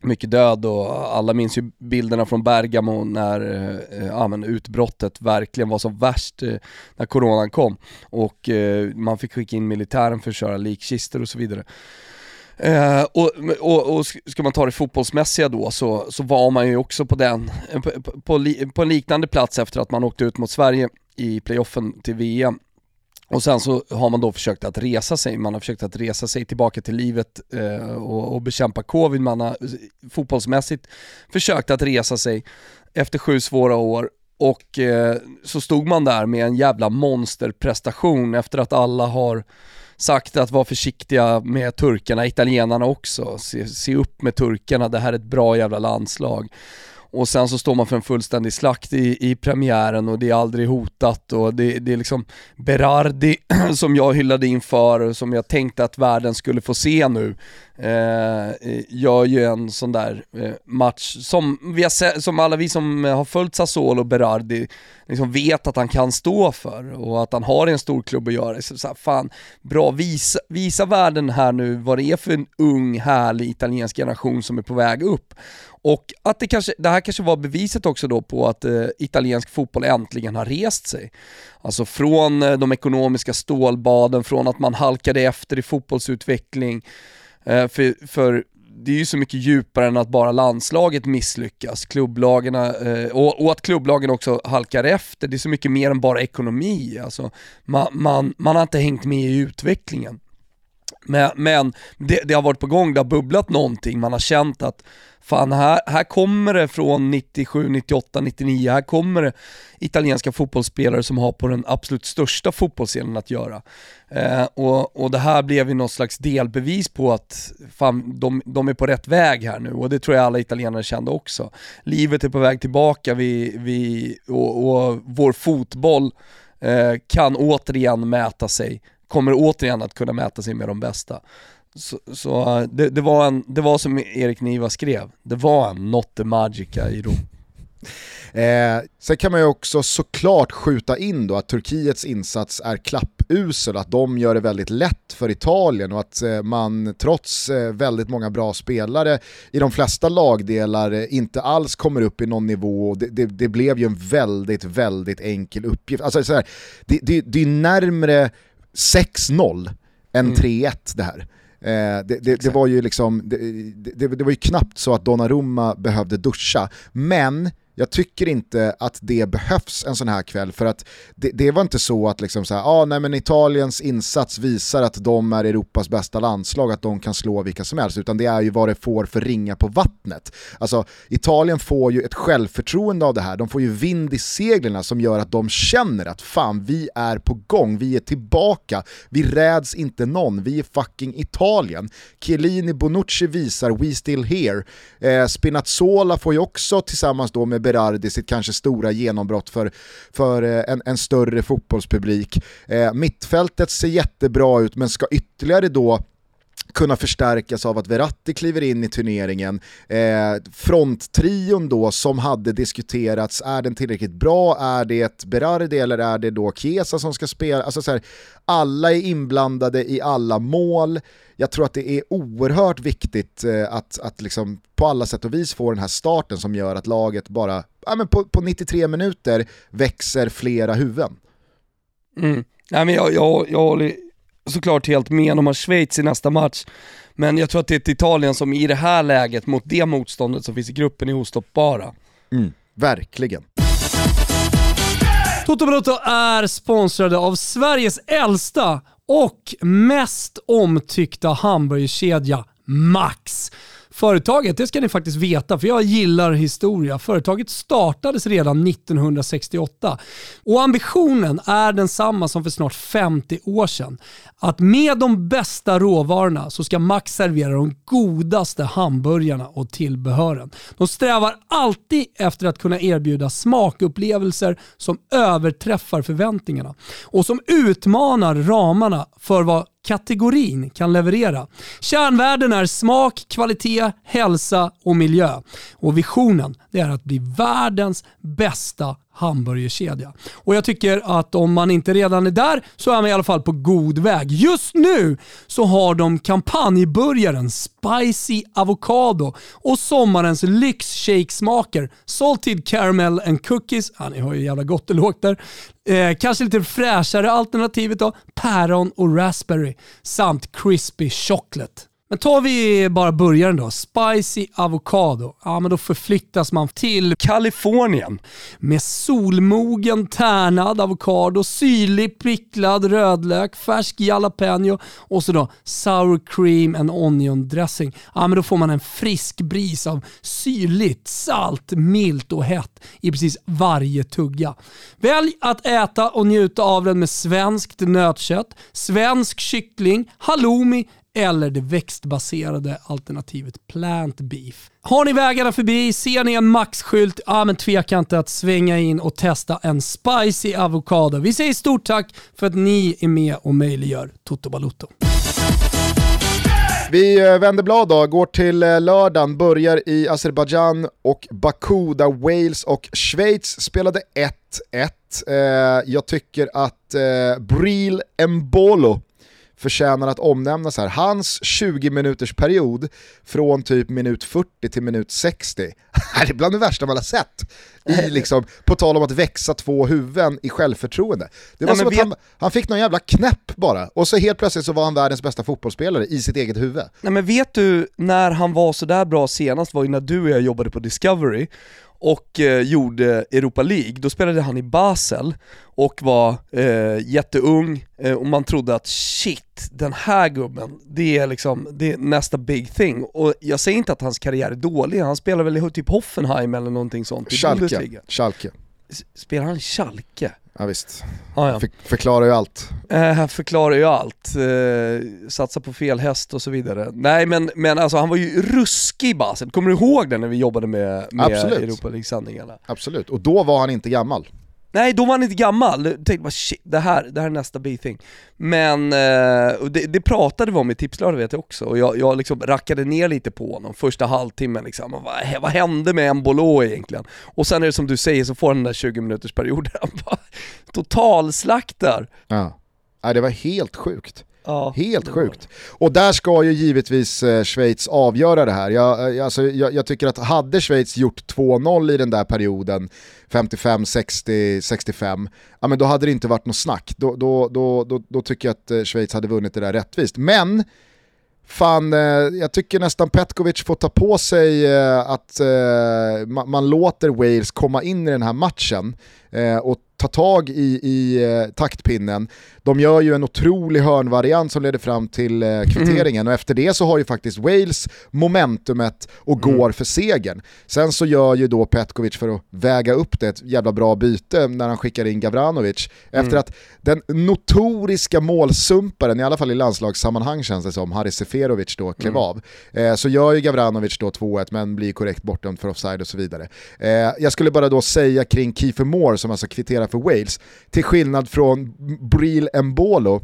mycket död och alla minns ju bilderna från Bergamo när eh, ja, men utbrottet verkligen var som värst eh, när coronan kom och eh, man fick skicka in militären för att köra likkistor och så vidare. Eh, och, och, och ska man ta det fotbollsmässiga då så, så var man ju också på den, eh, på, på, på en liknande plats efter att man åkte ut mot Sverige i playoffen till VM. Och sen så har man då försökt att resa sig, man har försökt att resa sig tillbaka till livet eh, och, och bekämpa covid, man har fotbollsmässigt försökt att resa sig efter sju svåra år och eh, så stod man där med en jävla monsterprestation efter att alla har sagt att vara försiktiga med turkarna, italienarna också, se, se upp med turkarna, det här är ett bra jävla landslag. Och sen så står man för en fullständig slakt i, i premiären och det är aldrig hotat och det, det är liksom Berardi som jag hyllade inför och som jag tänkte att världen skulle få se nu eh, eh, gör ju en sån där eh, match som, vi har som alla vi som eh, har följt Sassuolo och Berardi liksom vet att han kan stå för och att han har en stor klubb att göra. Så, så här, fan, bra, visa, visa världen här nu vad det är för en ung härlig italiensk generation som är på väg upp. Och att det, kanske, det här kanske var beviset också då på att eh, italiensk fotboll äntligen har rest sig. Alltså från eh, de ekonomiska stålbaden, från att man halkade efter i fotbollsutveckling. Eh, för, för det är ju så mycket djupare än att bara landslaget misslyckas. Klubblagarna, eh, och, och att klubblagen också halkar efter, det är så mycket mer än bara ekonomi. Alltså, man, man, man har inte hängt med i utvecklingen. Men, men det, det har varit på gång, det har bubblat någonting, man har känt att fan här, här kommer det från 97, 98, 99, här kommer det italienska fotbollsspelare som har på den absolut största fotbollsscenen att göra. Eh, och, och det här blev ju något slags delbevis på att fan, de, de är på rätt väg här nu och det tror jag alla italienare kände också. Livet är på väg tillbaka vi, vi, och, och vår fotboll eh, kan återigen mäta sig, kommer återigen att kunna mäta sig med de bästa. Så, så eh, det, det, var en, det var som Erik Niva skrev, det var en Notte Magica i Rom. Eh, sen kan man ju också såklart skjuta in då att Turkiets insats är klappusel, att de gör det väldigt lätt för Italien och att eh, man trots eh, väldigt många bra spelare i de flesta lagdelar eh, inte alls kommer upp i någon nivå. Det, det, det blev ju en väldigt, väldigt enkel uppgift. Alltså, så här, det, det, det är närmre 6-0 än 3-1 det här. Eh, det, det, det, var ju liksom, det, det, var ju knappt så att Donnarumma behövde duscha, men jag tycker inte att det behövs en sån här kväll för att det, det var inte så att liksom så här, ah, nej, men Italiens insats visar att de är Europas bästa landslag, att de kan slå vilka som helst, utan det är ju vad det får för ringa på vattnet. Alltså Italien får ju ett självförtroende av det här, de får ju vind i seglen som gör att de känner att fan vi är på gång, vi är tillbaka, vi räds inte någon, vi är fucking Italien. Chiellini Bonucci visar We still here, eh, Spinazzola får ju också tillsammans då med Berardi sitt kanske stora genombrott för, för eh, en, en större fotbollspublik. Eh, mittfältet ser jättebra ut men ska ytterligare då kunna förstärkas av att Verratti kliver in i turneringen. Eh, fronttrion då som hade diskuterats, är den tillräckligt bra? Är det Berardi eller är det då Chiesa som ska spela? Alltså så här, alla är inblandade i alla mål. Jag tror att det är oerhört viktigt eh, att, att liksom på alla sätt och vis få den här starten som gör att laget bara ja, men på, på 93 minuter växer flera huvuden. Mm. Nej, men jag, jag, jag håller såklart helt med, de har Schweiz i nästa match. Men jag tror att det är ett Italien som i det här läget mot det motståndet som finns i gruppen är ostoppbara. Mm, verkligen. Toto Balotto är sponsrade av Sveriges äldsta och mest omtyckta hamburgerkedja Max. Företaget, det ska ni faktiskt veta, för jag gillar historia. Företaget startades redan 1968 och ambitionen är densamma som för snart 50 år sedan. Att med de bästa råvarorna så ska Max servera de godaste hamburgarna och tillbehören. De strävar alltid efter att kunna erbjuda smakupplevelser som överträffar förväntningarna och som utmanar ramarna för vad kategorin kan leverera. Kärnvärden är smak, kvalitet, hälsa och miljö. Och visionen det är att bli världens bästa hamburgerkedja. Och jag tycker att om man inte redan är där så är man i alla fall på god väg. Just nu så har de kampanjburgaren Spicy Avocado och sommarens lyxshakesmaker Salted Caramel and Cookies, ja ni har ju jävla gott och lågt där. Eh, kanske lite fräschare alternativet då, päron och raspberry samt crispy chocolate. Men tar vi bara början då, spicy avokado. Ja men då förflyttas man till Kalifornien. Med solmogen tärnad avokado, syrlig pricklad rödlök, färsk jalapeno och så då sour cream and onion dressing. Ja men då får man en frisk bris av syrligt, salt, milt och hett i precis varje tugga. Välj att äta och njuta av den med svenskt nötkött, svensk kyckling, halloumi eller det växtbaserade alternativet plant beef. Har ni vägarna förbi, ser ni en maxskylt, ja men tveka inte att svänga in och testa en spicy avokado. Vi säger stort tack för att ni är med och möjliggör Toto Balotto. Vi eh, vänder blad då, går till eh, lördagen, börjar i Azerbajdzjan och Baku där Wales och Schweiz spelade 1-1. Eh, jag tycker att Bril Mbolo förtjänar att omnämnas här. Hans 20 minuters period från typ minut 40 till minut 60 är bland det värsta man har sett. I liksom, på tal om att växa två huvuden i självförtroende. Det var Nej, som att vet... han, han, fick någon jävla knäpp bara, och så helt plötsligt så var han världens bästa fotbollsspelare i sitt eget huvud. Nej men vet du när han var sådär bra senast var ju när du och jag jobbade på Discovery och eh, gjorde Europa League, då spelade han i Basel och var eh, jätteung eh, och man trodde att shit, den här gubben, det är liksom det är nästa big thing. Och jag säger inte att hans karriär är dålig, han spelar väl i typ Hoffenheim eller någonting sånt i Schalke. Bundesliga. Schalke. Spelar han Schalke? Ja, visst. Ah, ja. För, förklarar ju allt. Eh, förklarar ju allt. Eh, satsa på fel häst och så vidare. Nej men, men alltså han var ju ruskig Basel. Kommer du ihåg det när vi jobbade med, med Europa League-sändningarna? Absolut, och då var han inte gammal. Nej, då var han inte gammal. Jag tänkte bara shit, det här, det här är nästa big thing. Men eh, det, det pratade vi om i tipslördag vet jag också, och jag, jag liksom rackade ner lite på honom första halvtimmen liksom. Och vad, vad hände med Mbolo egentligen? Och sen är det som du säger, så får han den där 20 minuters perioden, han bara totalslaktar. Ja. Nej, det var helt sjukt. Ja, Helt sjukt. Och där ska ju givetvis eh, Schweiz avgöra det här. Jag, eh, alltså, jag, jag tycker att hade Schweiz gjort 2-0 i den där perioden, 55, 60, 65, ja men då hade det inte varit något snack. Då, då, då, då, då tycker jag att eh, Schweiz hade vunnit det där rättvist. Men Fan, eh, jag tycker nästan Petkovic får ta på sig eh, att man, låter Wales komma in i den här matchen och ta tag i, i eh, taktpinnen. De gör ju en otrolig hörnvariant som leder fram till eh, kvitteringen och efter det så har ju faktiskt Wales momentumet och går för segern. Sen så gör ju då Petkovic för att väga upp det ett jävla bra byte när han skickar in Gavranovic. Efter att den notoriska målsumparen, i alla fall i landslagssammanhang känns det som, Haris Seferovic då klev av. Eh, så gör ju Gavranovic då 2-1 men blir korrekt bortdömd för offside och så vidare. Eh, jag skulle bara då säga kring Kiefer Moore som alltså kvitterar för Wales, till skillnad från Bril Mbolo,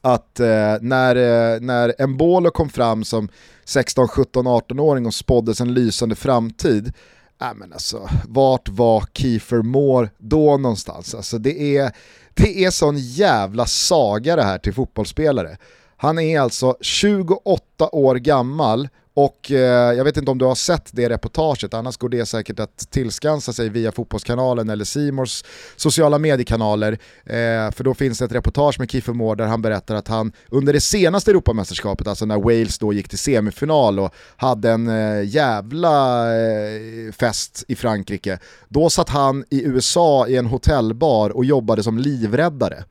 att eh, när, eh, när Mbolo kom fram som 16, 17, 18-åring och spåddes en lysande framtid, äh, men alltså, vart var Kiefer Moore då någonstans? Alltså, det, är, det är sån jävla saga det här till fotbollsspelare. Han är alltså 28 år gammal och eh, jag vet inte om du har sett det reportaget, annars går det säkert att tillskansa sig via Fotbollskanalen eller Simors sociala mediekanaler. Eh, för då finns det ett reportage med Kiefer Moore där han berättar att han under det senaste Europamästerskapet, alltså när Wales då gick till semifinal och hade en eh, jävla eh, fest i Frankrike, då satt han i USA i en hotellbar och jobbade som livräddare.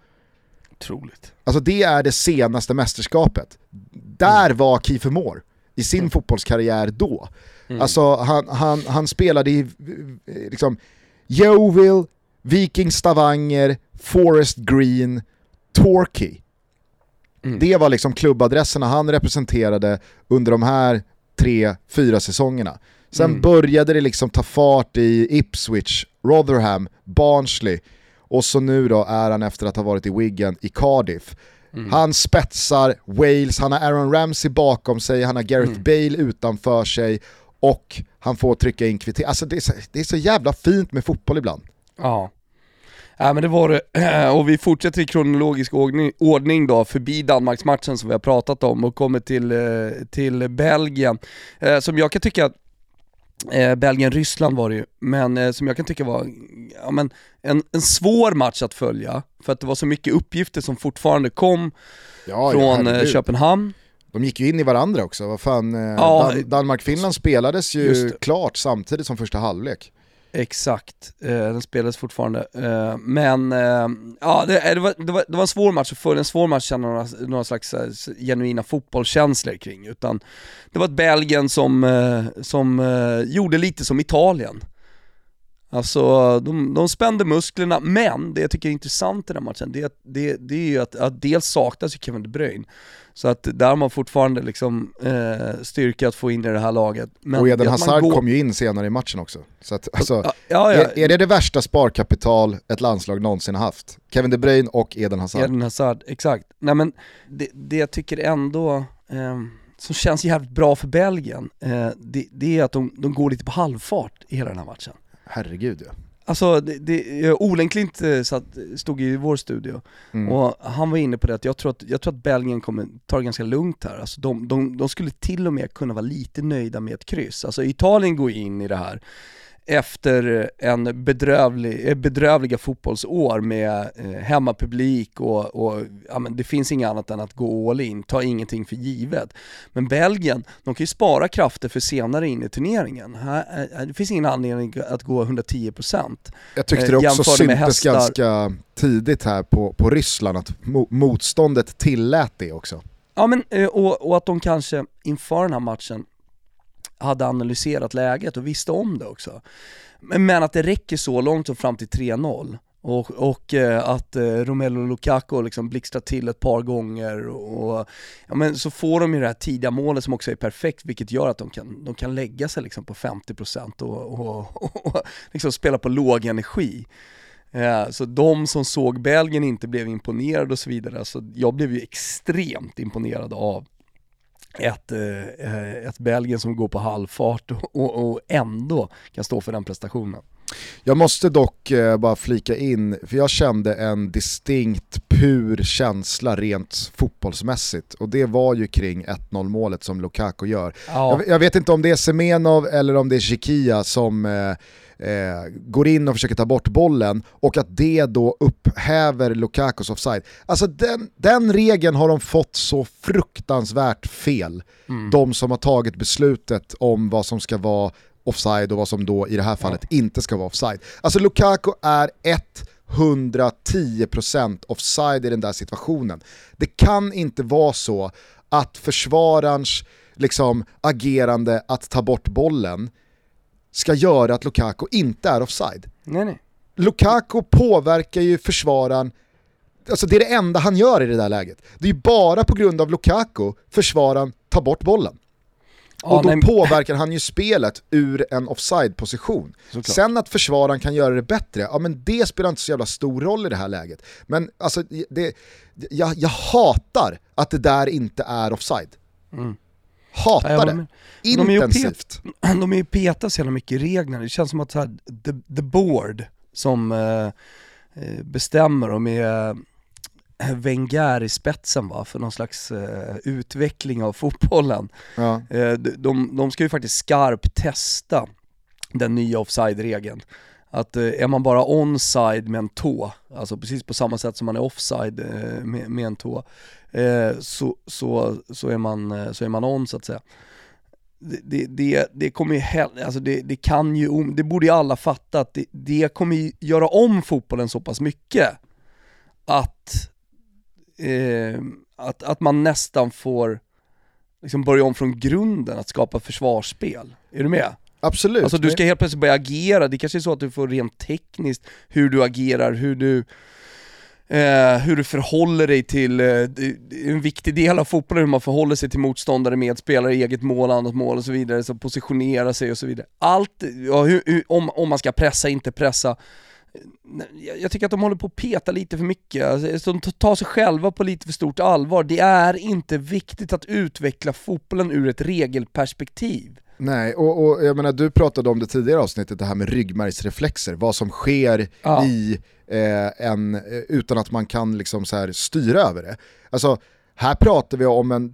Otroligt. Alltså det är det senaste mästerskapet. Där var Kiefer Moore i sin fotbollskarriär då. Alltså han, han, han spelade i eh, liksom, Yeovil, Viking Stavanger, Forest Green, Torquay. Det var liksom klubbadresserna han representerade under de här tre, fyra säsongerna. Sen började det liksom ta fart i Ipswich, Rotherham, Barnsley och så nu då är han efter att ha varit i Wigan i Cardiff. Han spetsar Wales, han har Aaron Ramsey bakom sig, han har Gareth Bale utanför sig och han får trycka in kvittering. Alltså det är, så, det är så jävla fint med fotboll ibland. Ja. Ja men det var det, och vi fortsätter i kronologisk ordning, då, förbi Danmarksmatchen som vi har pratat om och kommer till, eh, till Belgien. Eh, som jag kan tycka, eh, Belgien-Ryssland var det ju, men eh, som jag kan tycka var ja, men en, en svår match att följa, för att det var så mycket uppgifter som fortfarande kom Ja, från eh. Köpenhamn. De gick ju in i varandra också, vad fan. eh, Dan- Danmark-Finland spelades ju klart samtidigt som första halvlek. Exakt, eh, den spelades fortfarande. Eh, men eh, ja, det, eh, det, var, det, var, det var en svår match att följa, en svår match att känna några, några slags eh, genuina fotbollskänslor kring. Utan det var ett Belgien som, eh, som eh, gjorde lite som Italien. Alltså de, de spände musklerna, men det jag tycker är intressant i den här matchen, det, är det, det är ju att, att dels saknas ju Kevin De Bruyne, så att där har man fortfarande liksom eh, styrka att få in i det här laget. Men och Eden Hazard går- kom ju in senare i matchen också. Så att, alltså, Ja, ja, ja. Är, är det det värsta sparkapital ett landslag någonsin har haft? Kevin De Bruyne och Eden Hazard. Eden Hazard, exakt. Nej men det, det jag tycker ändå, eh, som känns jävligt bra för Belgien, eh, det, det är att de, de går lite på halvfart i hela den här matchen. Herregud ja. Alltså, det, det, Olen Klint eh, satt, stod i vår studio Mm. och han var inne på det att jag tror att, jag tror att Belgien kommer ta det ganska lugnt här. Alltså de, de, de skulle till och med kunna vara lite nöjda med ett kryss. Alltså Italien går in i det här efter en bedrövlig, eh, bedrövliga fotbollsår med eh, hemmapublik och, och ja, men det finns inget annat än att gå all in, ta ingenting för givet. Men Belgien, de kan ju spara krafter för senare in i turneringen. Här, eh, det finns ingen anledning att gå 110%. Jag tyckte Eh, det också syntes ganska tidigt här på, på Ryssland att mo- motståndet tillät det också. Ja men, eh, och, och att de kanske inför den här matchen hade analyserat läget och visste om det också. Men, att det räcker så långt som fram till 3-0 och, och eh, att eh, Romelu Lukaku liksom blixtrar till ett par gånger och, och ja, men så får de ju det här tidiga målet som också är perfekt vilket gör att de kan, de kan lägga sig liksom på 50% och, och, och, och liksom spela på låg energi. Eh, så de som såg Belgien inte blev imponerade och så vidare. Så jag blev ju extremt imponerad av ett, eh, ett Belgien som går på halvfart och, och ändå kan stå för den prestationen. Jag måste dock eh, bara flika in, för jag kände en distinkt pur känsla rent fotbollsmässigt och det var ju kring 1-0 målet som Lukaku gör. Ja. Jag, jag vet inte om det är Semenov eller om det är Shikia som eh, eh, går in och försöker ta bort bollen och att det då upphäver Lukakus offside. Alltså den, den regeln har de fått så fruktansvärt fel. De som har tagit beslutet om vad som ska vara offside och vad som då i det här fallet inte ska vara offside. Alltså Lukaku är 110% offside i den där situationen. Det kan inte vara så att försvararens liksom, agerande att ta bort bollen ska göra att Lukaku inte är offside. Nej nej. Lukaku påverkar ju försvararen, alltså det är det enda han gör i det där läget. Det är ju bara på grund av Lukaku försvararen tar bort bollen. Ja, och då nej, påverkar han ju spelet ur en offside-position. Sen att försvararen kan göra det bättre, ja men det spelar inte så jävla stor roll i det här läget. Men alltså, det, jag, jag hatar att det där inte är offside. Ja, Hatar det. med. De är ju Intensivt. de är ju petar så jävla mycket i reglerna, det känns som att så här, the, the board som eh, eh, bestämmer och med eh, Wenger i spetsen va, för någon slags eh, utveckling av fotbollen. Ja. Eh, de, de, ska ju faktiskt skarpt testa den nya offside-regeln. Att eh, är man bara onside med en tå, alltså precis på samma sätt som man är offside eh, med, med en tå, eh, så, så, så, är man, eh, så är man on så att säga. Det, det, det, det kommer ju hell- alltså det, det kan ju, det borde ju alla fatta att det, det kommer ju göra om fotbollen så pass mycket att, eh, att, att man nästan får liksom börja om från grunden att skapa försvarsspel. Är du med? Absolut. Alltså du ska helt plötsligt börja agera, det kanske är så att du får rent tekniskt hur du agerar, hur du eh, hur du förhåller dig till, eh, en viktig del av fotbollen hur man förhåller sig till motståndare, medspelare, eget mål, annat mål och så vidare, så positionera sig och så vidare. Allt, ja, hur, hur, om, om man ska pressa, inte pressa. Jag tycker att de håller på att peta lite för mycket, alltså, de tar sig själva på lite för stort allvar. Det är inte viktigt att utveckla fotbollen ur ett regelperspektiv. Nej, och, och jag menar du pratade om det tidigare avsnittet, det här med ryggmärgsreflexer, vad som sker Ja. i eh, en, eh, utan att man kan liksom så här styra över det. Alltså, här pratar vi om en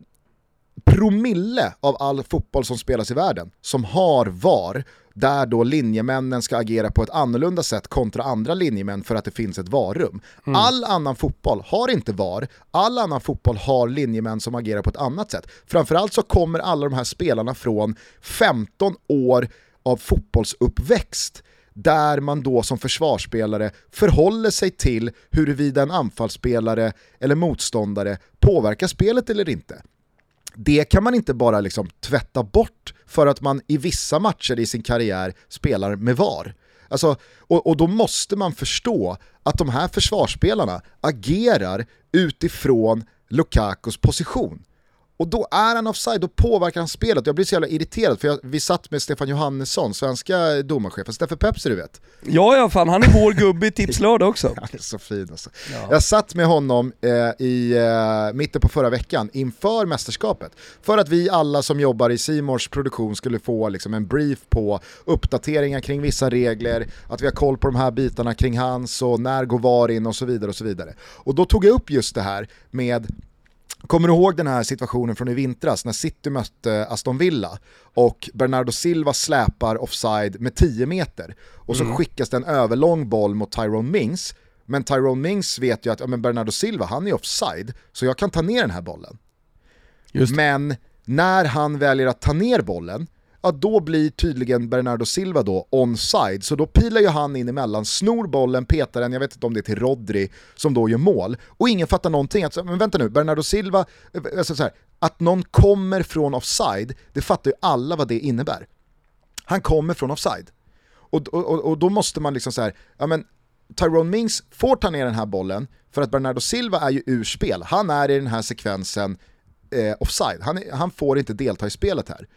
promille av all fotboll som spelas i världen som har VAR, där då linjemännen ska agera på ett annorlunda sätt kontra andra linjemän för att det finns ett VAR-rum. All annan fotboll har inte VAR, all annan fotboll har linjemän som agerar på ett annat sätt. Framförallt så kommer alla de här spelarna från 15 år av fotbollsuppväxt där man då som försvarsspelare förhåller sig till huruvida en anfallsspelare eller motståndare påverkar spelet eller inte det kan man inte bara liksom tvätta bort för att man i vissa matcher i sin karriär spelar med VAR. Alltså, och, och då måste man förstå att de här försvarsspelarna agerar utifrån Lukakos position. Och då är han offside, då påverkar han spelet. Jag blir så jävla irriterad för jag, vi satt med Stefan Johannesson, svenska domarchefen, Steffe Pepsi du vet. Ja, ja fan han är vår gubbe i Tipslördag också. Han är så fin alltså. Jag satt med honom eh, i eh, mitten på förra veckan inför mästerskapet. För att vi alla som jobbar i Simors produktion skulle få liksom, en brief på uppdateringar kring vissa regler, att vi har koll på de här bitarna kring hans och när går VAR in och så vidare. Och så vidare. Och då tog jag upp just det här med Kommer du ihåg den här situationen från i vintras när City mötte Aston Villa och Bernardo Silva släpar offside med 10 meter och så skickas det en överlång boll mot Tyrone Mings men Tyrone Mings vet ju att ja, men Bernardo Silva han är offside så jag kan ta ner den här bollen. Men när han väljer att ta ner bollen, ja då blir tydligen Bernardo Silva då onside, så då pilar ju han in emellan, snor bollen, petar den, jag vet inte om det är till Rodri som då gör mål, och ingen fattar någonting. Alltså, men vänta nu, Bernardo Silva, eh, alltså så här, att någon kommer från offside, det fattar ju alla vad det innebär. Han kommer från offside. Och, och, och då måste man liksom så här, ja men Tyrone Mings får ta ner den här bollen för att Bernardo Silva är ju ur spel. Han är i den här sekvensen eh, offside. Han, han får inte delta i spelet här.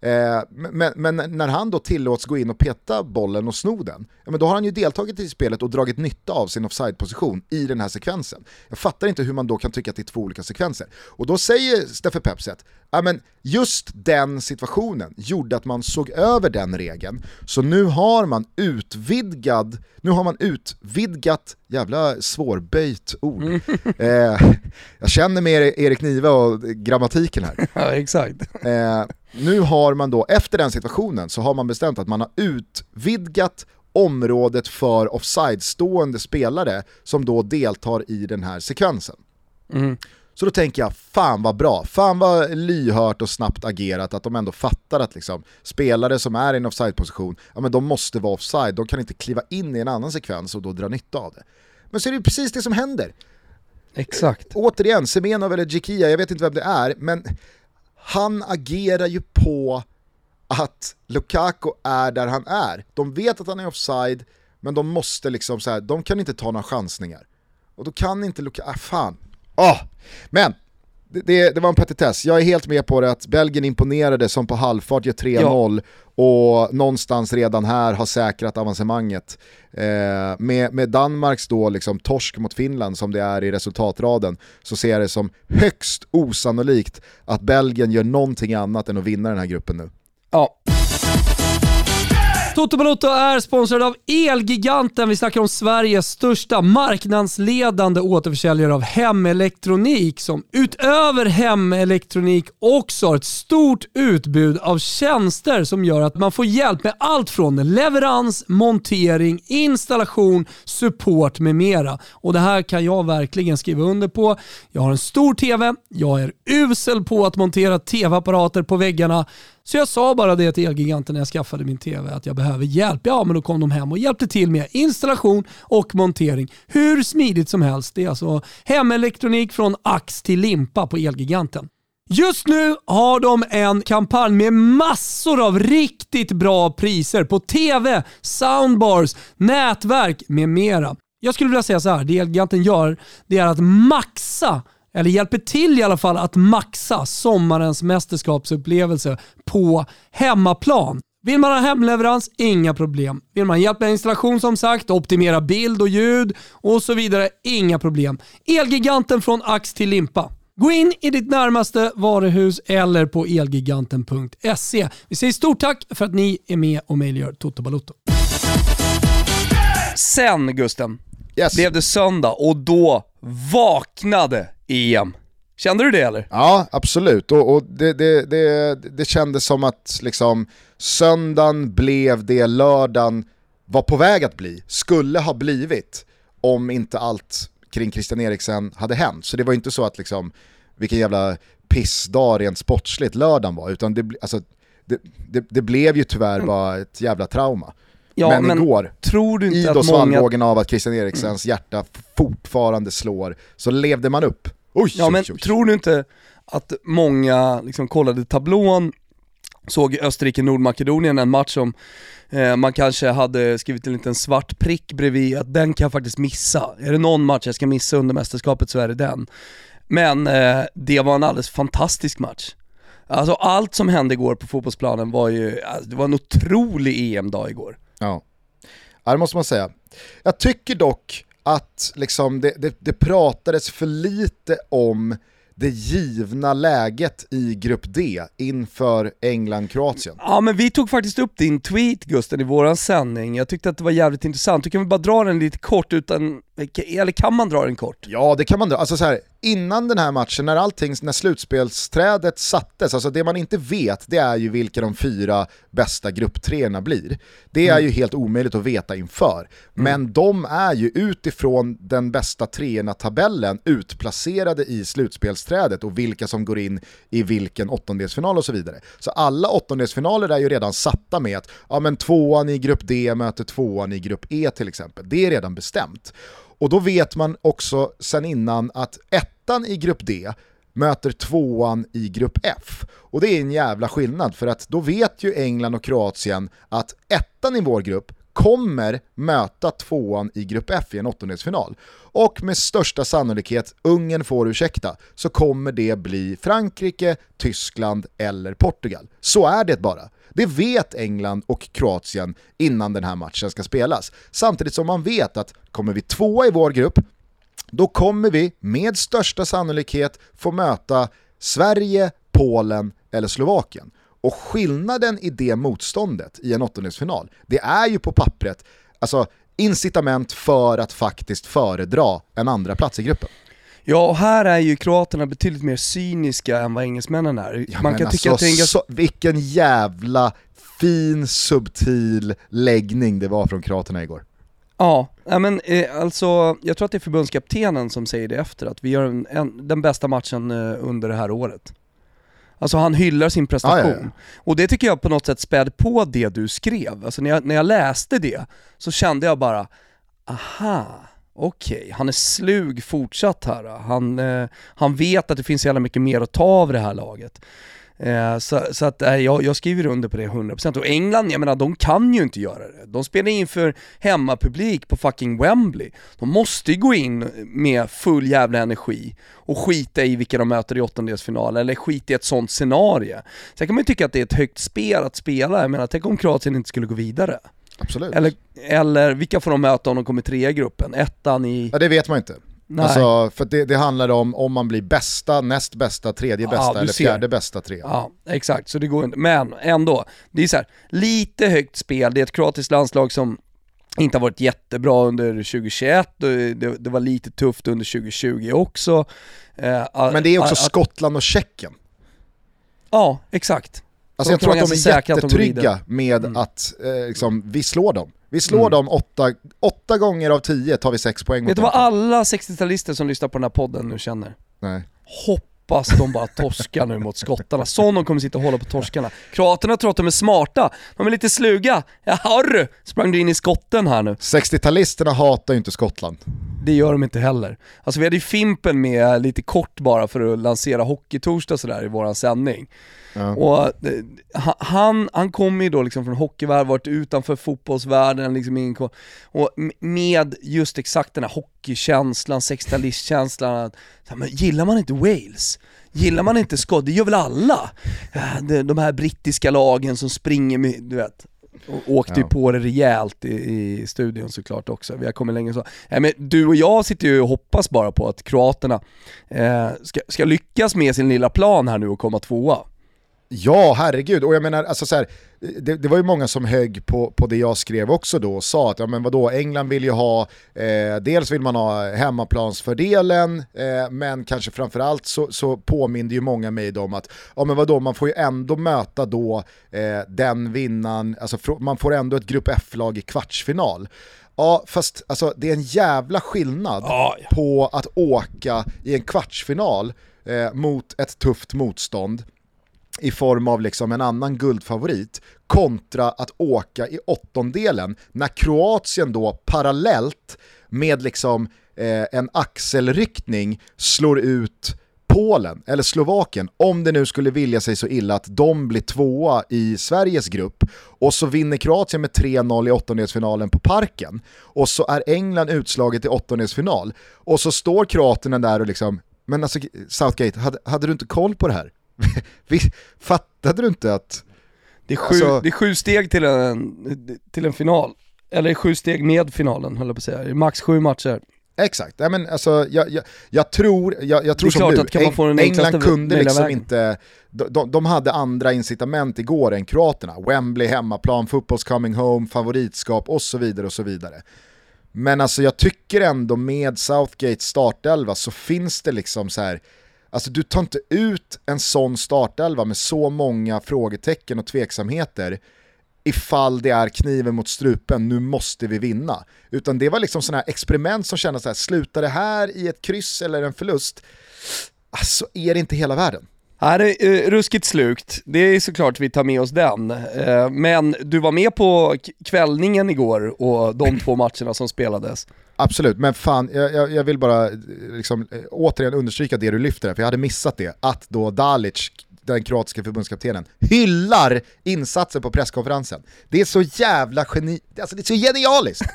Eh, men, men när han då tillåts gå in och peta bollen och sno den, ja, men då har han ju deltagit i spelet och dragit nytta av sin offside-position i den här sekvensen. Jag fattar inte hur man då kan tycka att det är två olika sekvenser. Och då säger Steffe Pepset, ja men just den situationen gjorde att man såg över den regeln, så nu har man utvidgad, nu har man utvidgat, jävla svårböjt ord. Eh, jag känner med Erik Nive och grammatiken här. Ja, exakt. Eh, nu har man då, efter den situationen, så har man bestämt att man har utvidgat området för offside-stående spelare som då deltar i den här sekvensen. Mm. Så då tänker jag, fan vad bra, fan vad lyhört och snabbt agerat att de ändå fattar att liksom, spelare som är i en offside-position, ja men de måste vara offside, de kan inte kliva in i en annan sekvens och då dra nytta av det. Men så är det ju precis det som händer. Exakt. Återigen, Semenov eller Jikia, jag vet inte vem det är, men han agerar ju på att Lukaku är där han är. De vet att han är offside, men de måste liksom så här, de kan inte ta några chansningar. Och då kan inte Lukaku, ah, fan. Ah. Men, det, det, det var en petitess, jag är helt med på det att Belgien imponerade som på halvfart gör 3-0 och någonstans redan här har säkrat avancemanget. Eh, med, med Danmarks då liksom torsk mot Finland som det är i resultatraden så ser jag det som högst osannolikt att Belgien gör någonting annat än att vinna den här gruppen nu. Ja, Toto Balotto är sponsrad av Elgiganten. Vi snackar om Sveriges största marknadsledande återförsäljare av hemelektronik som utöver hemelektronik också har ett stort utbud av tjänster som gör att man får hjälp med allt från leverans, montering, installation, support med mera. Och det här kan jag verkligen skriva under på. Jag har en stor TV, jag är usel på att montera TV-apparater på väggarna så jag sa bara det till Elgiganten när jag skaffade min TV att jag behöver hjälp. Ja, men då kom de hem och hjälpte till med installation och montering. Hur smidigt som helst. Det är alltså hemelektronik från ax till limpa på Elgiganten. Just nu har de en kampanj med massor av riktigt bra priser på TV, soundbars, nätverk med mera. Jag skulle vilja säga så här, det Elgiganten gör det är att maxa eller hjälper till i alla fall att maxa sommarens mästerskapsupplevelse på hemmaplan. Vill man ha hemleverans? Inga problem. Vill man hjälp med installation som sagt, optimera bild och ljud och så vidare? Inga problem. Elgiganten från ax till limpa. Gå in i ditt närmaste varuhus eller på elgiganten.se. Vi säger stort tack för att ni är med och möjliggör Toto Balotto. sen Gusten Yes. blev det söndag och då vaknade EM. Kände du det eller? Ja, absolut. Och, och det, det, det, det kändes som att liksom, söndagen blev det lördagen var på väg att bli, skulle ha blivit, om inte allt kring Christian Eriksen hade hänt. Så det var inte så att liksom, vilken jävla pissdag rent sportsligt lördagen var, utan det, alltså, det, det, det blev ju tyvärr bara ett jävla trauma. Ja, men, men igår, Tror du i inte då att många... svallvågen av att Christian Eriksens hjärta fortfarande slår, så levde man upp. Oj, Ja oj, men oj. tror du inte att många liksom kollade tablån, såg Österrike-Nordmakedonien, en match som eh, man kanske hade skrivit en liten svart prick bredvid, att den kan jag faktiskt missa. Är det någon match jag ska missa under mästerskapet så är det den. Men eh, det var en alldeles fantastisk match. Alltså allt som hände igår på fotbollsplanen var ju, alltså, det var en otrolig EM-dag igår. Ja. ja, det måste man säga. Jag tycker dock att liksom det, det, det pratades för lite om det givna läget i Grupp D inför England-Kroatien. Ja men vi tog faktiskt upp din tweet Gusten i våran sändning, jag tyckte att det var jävligt intressant. Du kan väl bara dra den lite kort utan, eller kan man dra den kort? Ja, det kan man dra. Alltså så här, innan den här matchen, när allting, när slutspelsträdet sattes, alltså det man inte vet, det är ju vilka de fyra bästa grupptreorna blir. Det är ju helt omöjligt att veta inför. Men de är ju utifrån den bästa treorna-tabellen utplacerade i slutspelsträdet och vilka som går in i vilken åttondelsfinal och så vidare. Så alla åttondelsfinaler är ju redan satta med att ja, men tvåan i grupp D möter tvåan i grupp E till exempel. Det är redan bestämt. Och då vet man också sen innan att ettan i grupp D möter tvåan i grupp F. Och det är en jävla skillnad för att då vet ju England och Kroatien att ettan i vår grupp kommer möta tvåan i grupp F i en åttondelsfinal. Och med största sannolikhet, Ungern får ursäkta, så kommer det bli Frankrike, Tyskland eller Portugal. Så är det bara. Det vet England och Kroatien innan den här matchen ska spelas. Samtidigt som man vet att kommer vi tvåa i vår grupp, då kommer vi med största sannolikhet få möta Sverige, Polen eller Slovakien. Och skillnaden i det motståndet i en åttondelsfinal, det är ju på pappret alltså, incitament för att faktiskt föredra en andra plats i gruppen. Ja, och här är ju kroaterna betydligt mer cyniska än vad engelsmännen är. Ja, Man kan tycka alltså, att det är så, vilken jävla fin subtil läggning det var från kroaterna igår. Ja, men eh, alltså jag tror att det är förbundskaptenen som säger det efter, att vi gör en, en, den bästa matchen eh, under det här året. Alltså han hyllar sin prestation. Ja, ja, ja. Och det tycker jag på något sätt späd på det du skrev. Alltså när jag, när jag läste det så kände jag bara, aha, okej, han är slug fortsatt här. Han, eh, han vet att det finns så jävla mycket mer att ta av det här laget. Eh, så, så att eh, jag, jag skriver under på det 100% och England, jag menar de kan ju inte göra det. De spelar inför hemmapublik på fucking Wembley. De måste ju gå in med full jävla energi och skita i vilka de möter i åttondelsfinal, eller skita i ett sånt scenario. Sen kan man ju tycka att det är ett högt spel att spela, jag menar tänk om Kroatien inte skulle gå vidare. Absolut. Eller, eller vilka får de möta om de kommer trea i gruppen? Ettan i... Ja, det vet man inte. Nej. Alltså, för det, det handlar om om man blir bästa, näst bästa, tredje Ja, bästa du eller ser. fjärde bästa trea. Ja, exakt. Så det går inte. Men ändå, det är så här, lite högt spel, det är ett kroatiskt landslag som inte har varit jättebra under 2021, och det, det var lite tufft under 2020 också. Eh, Men det är också att- Skottland och Tjeckien. Ja, exakt. Alltså jag tror att de är jättetrygga med Mm. att eh, liksom, vi slår dem. Vi slår Mm. dem åtta, åtta gånger av tio tar vi sex poäng mot Vet du vad alla 60-talister som lyssnar på den här podden nu känner? Nej. Hoppas de bara torskar nu mot skottarna, som de kommer sitta och hålla på torskarna. Kroaterna tror att de är smarta, de är lite sluga. Jaha sprang du in i skotten här nu? 60-talisterna hatar ju inte Skottland. Det gör de inte heller. Alltså vi hade ju Fimpen med lite kort bara för att lansera Hockeytorsdag sådär i våran sändning. Ja. Och eh, ha- han, han kommer ju då liksom från hockeyvärlden, varit utanför fotbollsvärlden liksom in, och med just exakt den här hockeykänslan, 60-talistkänslan, att, så här, men gillar man inte Wales? Gillar man inte Skott? Det gör väl alla? De här brittiska lagen som springer med, du vet, och åkte ju Ja. på det rejält i, i studion såklart också, vi har kommit länge så. Nej, men du och jag sitter ju och hoppas bara på att kroaterna eh, ska, ska lyckas med sin lilla plan här nu och komma tvåa. Ja, herregud. Och jag menar, alltså så här, det, det var ju många som högg på, på det jag skrev också då och sa att ja, men vadå, England vill ju ha, eh, dels vill man ha hemmaplansfördelen, eh, men kanske framförallt så, så påminner ju många mig om att ja, men vadå, man får ju ändå möta då eh, den vinnaren, alltså man får ändå ett grupp F-lag i kvartsfinal. Ja, fast alltså, det är en jävla skillnad Ja, ja. på att åka i en kvartsfinal eh, mot ett tufft motstånd i form av liksom en annan guldfavorit kontra att åka i åttondelen när Kroatien då parallellt med liksom eh, en axelryckning slår ut Polen eller Slovakien, om det nu skulle vilja sig så illa att de blir tvåa i Sveriges grupp och så vinner Kroatien med 3-0 i åttondelsfinalen på Parken och så är England utslaget i åttondelsfinal och så står kroaterna där och liksom, men alltså Southgate, hade, hade du inte koll på det här? Fattade du inte att... Det är, sju, Alltså- det är sju steg till en, till en final. Eller sju steg med finalen höll jag på att säga. Max sju matcher. Exakt, ja, men alltså, jag, jag, jag tror, jag, jag tror som du, den England kunde liksom vägen. inte, de, de, de hade andra incitament igår än kroaterna. Wembley, hemmaplan, fotbolls coming home, favoritskap och så vidare och så vidare. Men alltså jag tycker ändå med Southgates startelva så finns det liksom så här. Alltså du tar inte ut en sån startelva med så många frågetecken och tveksamheter ifall det är kniven mot strupen, nu måste vi vinna. Utan det var liksom sådana här experiment som kändes så här, slutar det här i ett kryss eller en förlust, alltså är det inte hela världen. Nej, det är eh, ruskigt slukt. Det är såklart vi tar med oss den. Eh, men du var med på kvällningen igår och de två matcherna som spelades. Absolut, men fan, jag, jag, vill bara eh, liksom, eh, återigen understryka det du lyfter här, för jag hade missat det, att då Dalic den kroatiska förbundskaptenen, hyllar insatsen på presskonferensen. Det är så jävla geni, alltså det är så genialiskt!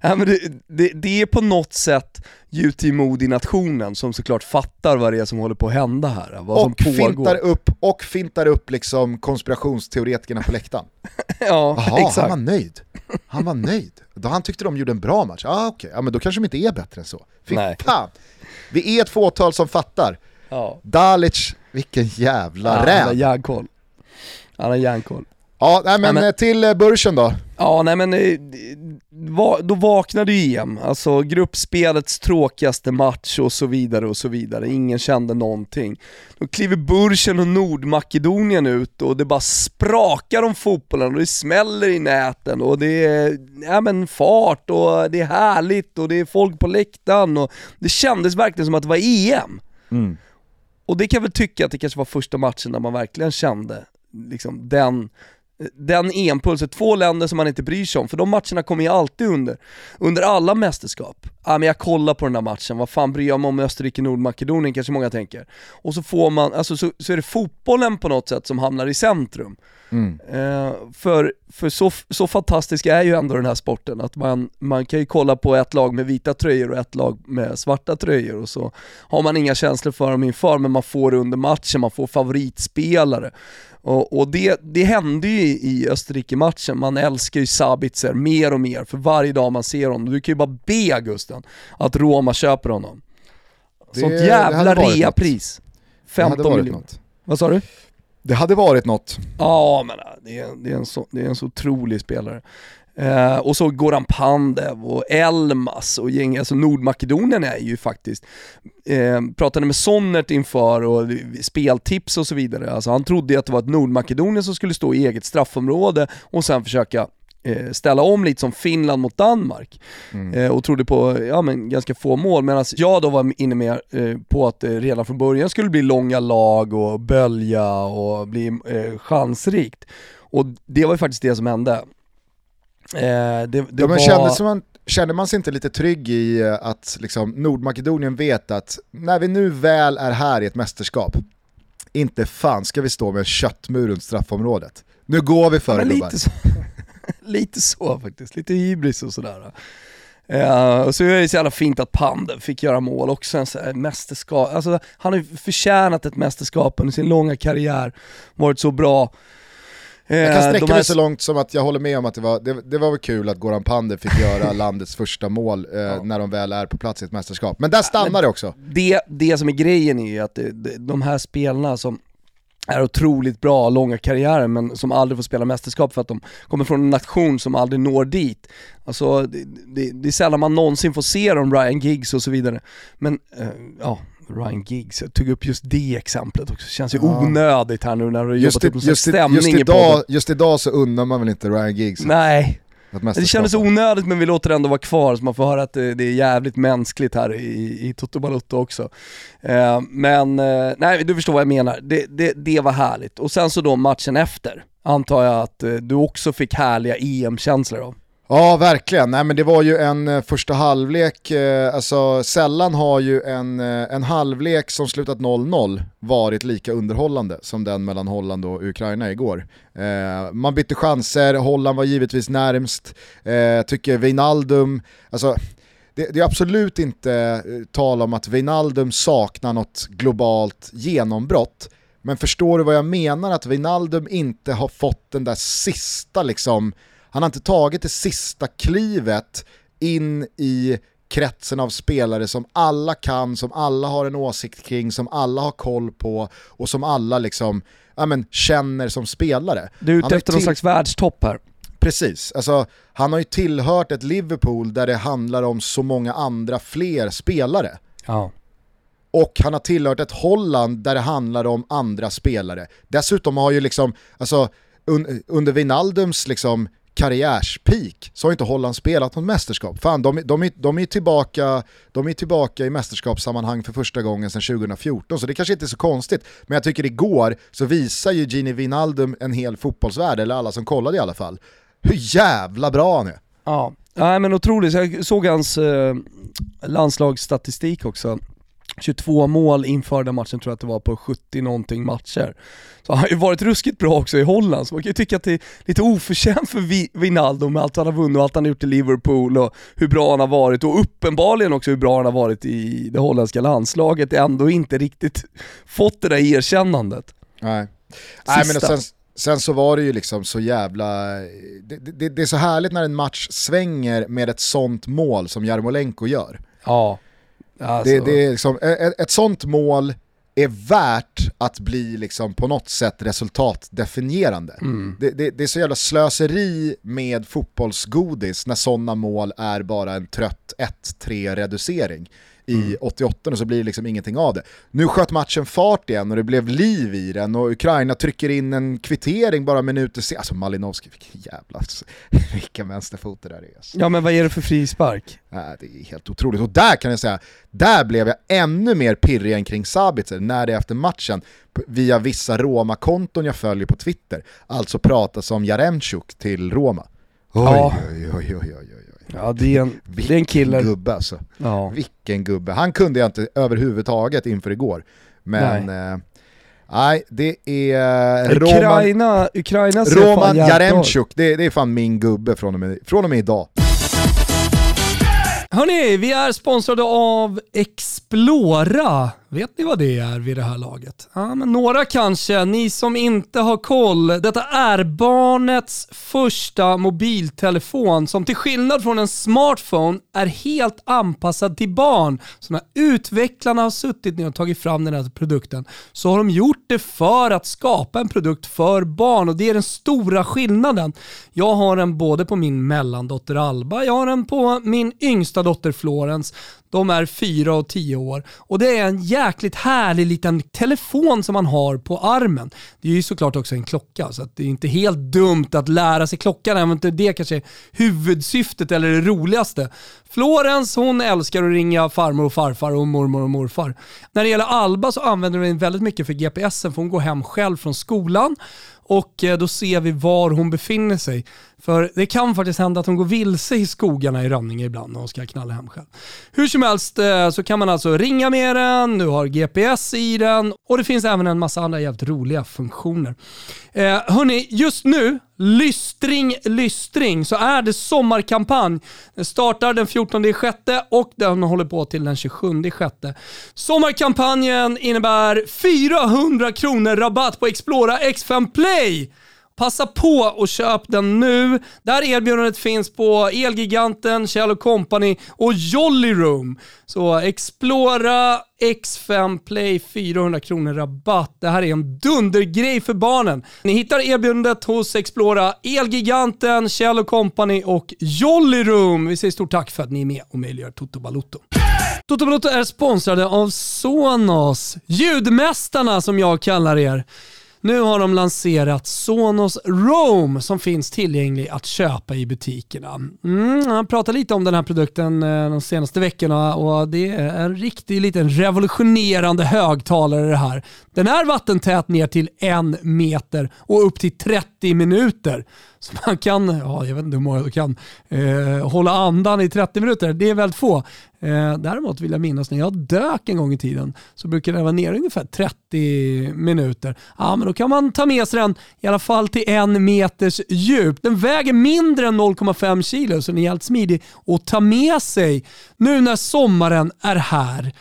Ja, men det, det, det är på något sätt UT Moody-nationen som såklart fattar vad det är som håller på att hända här, vad och som pågår. fintar upp, och fintar upp liksom konspirationsteoretikerna på läktaren. ja, Jaha, exakt. han var nöjd. Han var nöjd. Då han tyckte de gjorde en bra match. Ah, okej, ja, men då kanske de inte är bättre än så. Fy fan! Vi är ett fåtal som fattar. Ja. Dalic, vilken jävla Ja, han har räv! järnkoll. Han har järnkoll. Ja, nej, men, Nej, men- eh, till eh, Burschen då. Ja, nej men eh, då vaknade ju EM, alltså gruppspelets tråkigaste match och så vidare och så vidare, ingen kände någonting. Då kliver Burschen och Nordmakedonien ut och det bara sprakar om fotbollen och det smäller i näten och det är ja, men fart och det är härligt och det är folk på läktaren och det kändes verkligen som att det var EM. Och det kan jag väl tycka att det kanske var första matchen där man verkligen kände liksom den, den EM-pulsen, två länder som man inte bryr sig om, för de matcherna kommer ju alltid under, under alla mästerskap. Ja men jag kollar på den där matchen, vad fan bryr jag mig om Österrike-Nordmakedonien kanske många tänker. Och så får man, alltså så, så är det fotbollen på något sätt som hamnar i centrum. Eh, för för så, så fantastisk är ju ändå den här sporten att man, man kan ju kolla på ett lag med vita tröjor och ett lag med svarta tröjor och så har man inga känslor för dem inför men man får under matchen, man får favoritspelare. Och, och det, det hände ju i, Österrike-matchen, man älskar ju Sabitzer mer och mer för varje dag man ser honom. Du kan ju bara be Gusten att Roma köper honom. Det- Sånt jävla reapris. Det hade 15 varit miljoner. något. Vad sa du? Det hade varit något. Ja men äh, det är, det är, en, så, det är en så otrolig spelare. Eh, och så Goran Pandev och Elmas och gäng, alltså Nordmakedonien är ju faktiskt, eh, pratade med Sonnert inför och speltips och så vidare, alltså han trodde ju att det var ett Nordmakedonien som skulle stå i eget straffområde och sen försöka eh, ställa om lite som Finland mot Danmark eh, och trodde på ja, men ganska få mål medan jag då var inne med eh, på att det redan från början skulle bli långa lag och bölja och bli eh, chansrikt. Och det var ju faktiskt det som hände. Eh, det, det Ja, men var... kändes som man, kände man sig inte lite trygg i eh, att liksom, Nordmakedonien vet att när vi nu väl är här i ett mästerskap, inte fan ska vi stå med en köttmur runt straffområdet. Nu går vi för Ja, det lite, så, lite så faktiskt, lite hybris och sådär. Eh, och så är det så jävla fint att Pandev fick göra mål också, en här mästerskap. Alltså, han har ju förtjänat ett mästerskap under sin långa karriär, varit så bra. Eh, Jag kan de sträcka här- mig så långt som att jag håller med om att det var, det, det var väl kul att Goran Pandev fick göra landets första mål eh, när de väl är på plats i ett mästerskap. Men där stannar det också. det, det som är grejen är ju att det, de här spelarna som är otroligt bra, långa karriärer men som aldrig får spela mästerskap för att de kommer från en nation som aldrig når dit. Alltså det, det, det är sällan man någonsin får se dem, Ryan Giggs och så vidare. Men eh, ja, Ryan Giggs, jag tog upp just det exemplet också, det känns ju Ja. onödigt här nu när du Just, jobbat upp just, stämning just, idag, just idag så undrar man väl inte Ryan Giggs Nej, det kändes onödigt men vi låter det ändå vara kvar så man får höra att det, det är jävligt mänskligt här i, i Toto Balotto också. Eh, men, eh, nej du förstår vad jag menar, det, det, det var härligt. Och sen så då matchen efter, antar jag att eh, du också fick härliga EM-känslor av. Ja, verkligen. Nej, men det var ju en eh, första halvlek, eh, alltså sällan har ju en, eh, en halvlek som slutat 0-0 varit lika underhållande som den mellan Holland och Ukraina igår. Eh, man bytte chanser, Holland var givetvis närmst, eh, tycker Wijnaldum, alltså det, det är absolut inte tal om att Wijnaldum saknar något globalt genombrott, men förstår du vad jag menar? Att Wijnaldum inte har fått den där sista liksom, han har inte tagit det sista klivet in i kretsen av spelare som alla kan, som alla har en åsikt kring, som alla har koll på och som alla liksom, ja, men, känner som spelare. Du är ute efter någon till- slags världstopp här. Precis, alltså, han har ju tillhört ett Liverpool där det handlar om så många andra fler spelare. Ja. Och han har tillhört ett Holland där det handlar om andra spelare. Dessutom har ju liksom, alltså un, under Wijnaldums liksom karriärspeak så har inte Holland spelat något mästerskap. Fan, de, de, är, de, är tillbaka, de är tillbaka i mästerskapssammanhang för första gången sedan 2014, så det kanske inte är så konstigt. Men jag tycker igår så visar ju Gini Wijnaldum en hel fotbollsvärld, eller alla som kollade i alla fall, hur jävla bra han är. Ja, nej men otroligt. Jag såg hans eh, landslagsstatistik också. 22 mål inför den matchen tror jag att det var på 70 någonting matcher. Så han har ju varit ruskigt bra också i Holland, så man kan ju tycka att det är lite oförtjänt för Vi- Wijnaldum med allt han har vunnit och allt han har gjort i Liverpool och hur bra han har varit och uppenbarligen också hur bra han har varit i det holländska landslaget, ändå inte riktigt fått det där erkännandet. Nej. Nej men Sista. sen, sen så var det ju liksom så jävla... Det, det, det är så härligt när en match svänger med ett sånt mål som Jarmolenko gör. Ja. Alltså, Det, det är liksom, ett, ett sånt mål är värt att bli liksom på något sätt resultatdefinierande. Mm. Det, det, det är så jävla slöseri med fotbollsgodis när sådana mål är bara en trött 1-3 reducering i Mm. 88 och så blir det liksom ingenting av det. Nu sköt matchen fart igen och det blev liv i den och Ukraina trycker in en kvittering bara minuter senare. Alltså Malinovski, vilken jävla, vilken vänsterfot det där är. Alltså. Ja men vad är det för frispark? Nej, det är helt otroligt. Och där kan jag säga, där blev jag ännu mer pirrig än kring Sabitzer när det efter matchen via vissa Roma-konton jag följer på Twitter alltså pratas om Jaremchuk till Roma. Oj, Ja. oj, oj, oj, oj, oj. Ja det är en, det är en Vilken killer. gubbe alltså. Ja. Vilken gubbe. Han kunde jag inte överhuvudtaget inför igår. Men nej, nej det är eh, Roman, Ukraina, Roman. Jaremchuk, det, det är fan min gubbe från och med, från och med idag. Hörni, vi är sponsrade av Explora. Vet ni vad det är vid det här laget? Ja, men några kanske, ni som inte har koll. Detta är barnets första mobiltelefon som till skillnad från en smartphone är helt anpassad till barn. Så när utvecklarna har suttit ner och tagit fram den här produkten så har de gjort det för att skapa en produkt för barn och det är den stora skillnaden. Jag har den både på min mellandotter Alba, jag har den på min yngsta dotter Florence. De är 4 och 10 år och det är en jäkligt härlig liten telefon som man har på armen. Det är ju såklart också en klocka så att det är inte helt dumt att lära sig klockan även om inte det kanske är huvudsyftet eller det roligaste. Florence hon älskar att ringa farmor och farfar och mormor och morfar. När det gäller Alba så använder hon den väldigt mycket för GPSen för hon går hem själv från skolan och eh, då ser vi var hon befinner sig. För det kan faktiskt hända att hon går vilse i skogarna i Rönninge ibland när hon ska knalla hem själv. Hur som helst eh, så kan man alltså ringa med den, du har GPS i den och det finns även en massa andra jävligt roliga funktioner. Eh, hörni, just nu, lystring, lystring, så är det sommarkampanj. Den startar den 14 sjätte och den håller på till den 27 sjätte. Sommarkampanjen innebär 400 kronor rabatt på Explora X5 Play. Passa på och köp den nu. Där erbjudandet finns på Elgiganten, Kjell Company och Jolly Room. Så Explora X5 Play 400 kronor rabatt. Det här är en dundergrej för barnen. Ni hittar erbjudandet hos Explora, Elgiganten, Kjell Company och Jolly Room. Vi säger stort tack för att ni är med och möjliggör Toto Balotto. Toto Balotto är sponsrade av Sonos, ljudmästarna som jag kallar er. Nu har de lanserat Sonos Roam som finns tillgänglig att köpa i butikerna. Mm, han har lite om den här produkten eh, de senaste veckorna och det är en riktig liten revolutionerande högtalare det här. Den är vattentät ner till en meter och upp till 30 minuter. Så man kan, ja, jag vet inte hur många kan eh, hålla andan i 30 minuter. Det är väldigt få. Eh, däremot vill jag minnas när jag dök en gång i tiden så brukade jag vara nere ungefär 30 minuter. Ja, men då kan man ta med sig den i alla fall till en meters djup. Den väger mindre än 0,5 kilo så den är helt smidig att ta med sig nu när sommaren är här.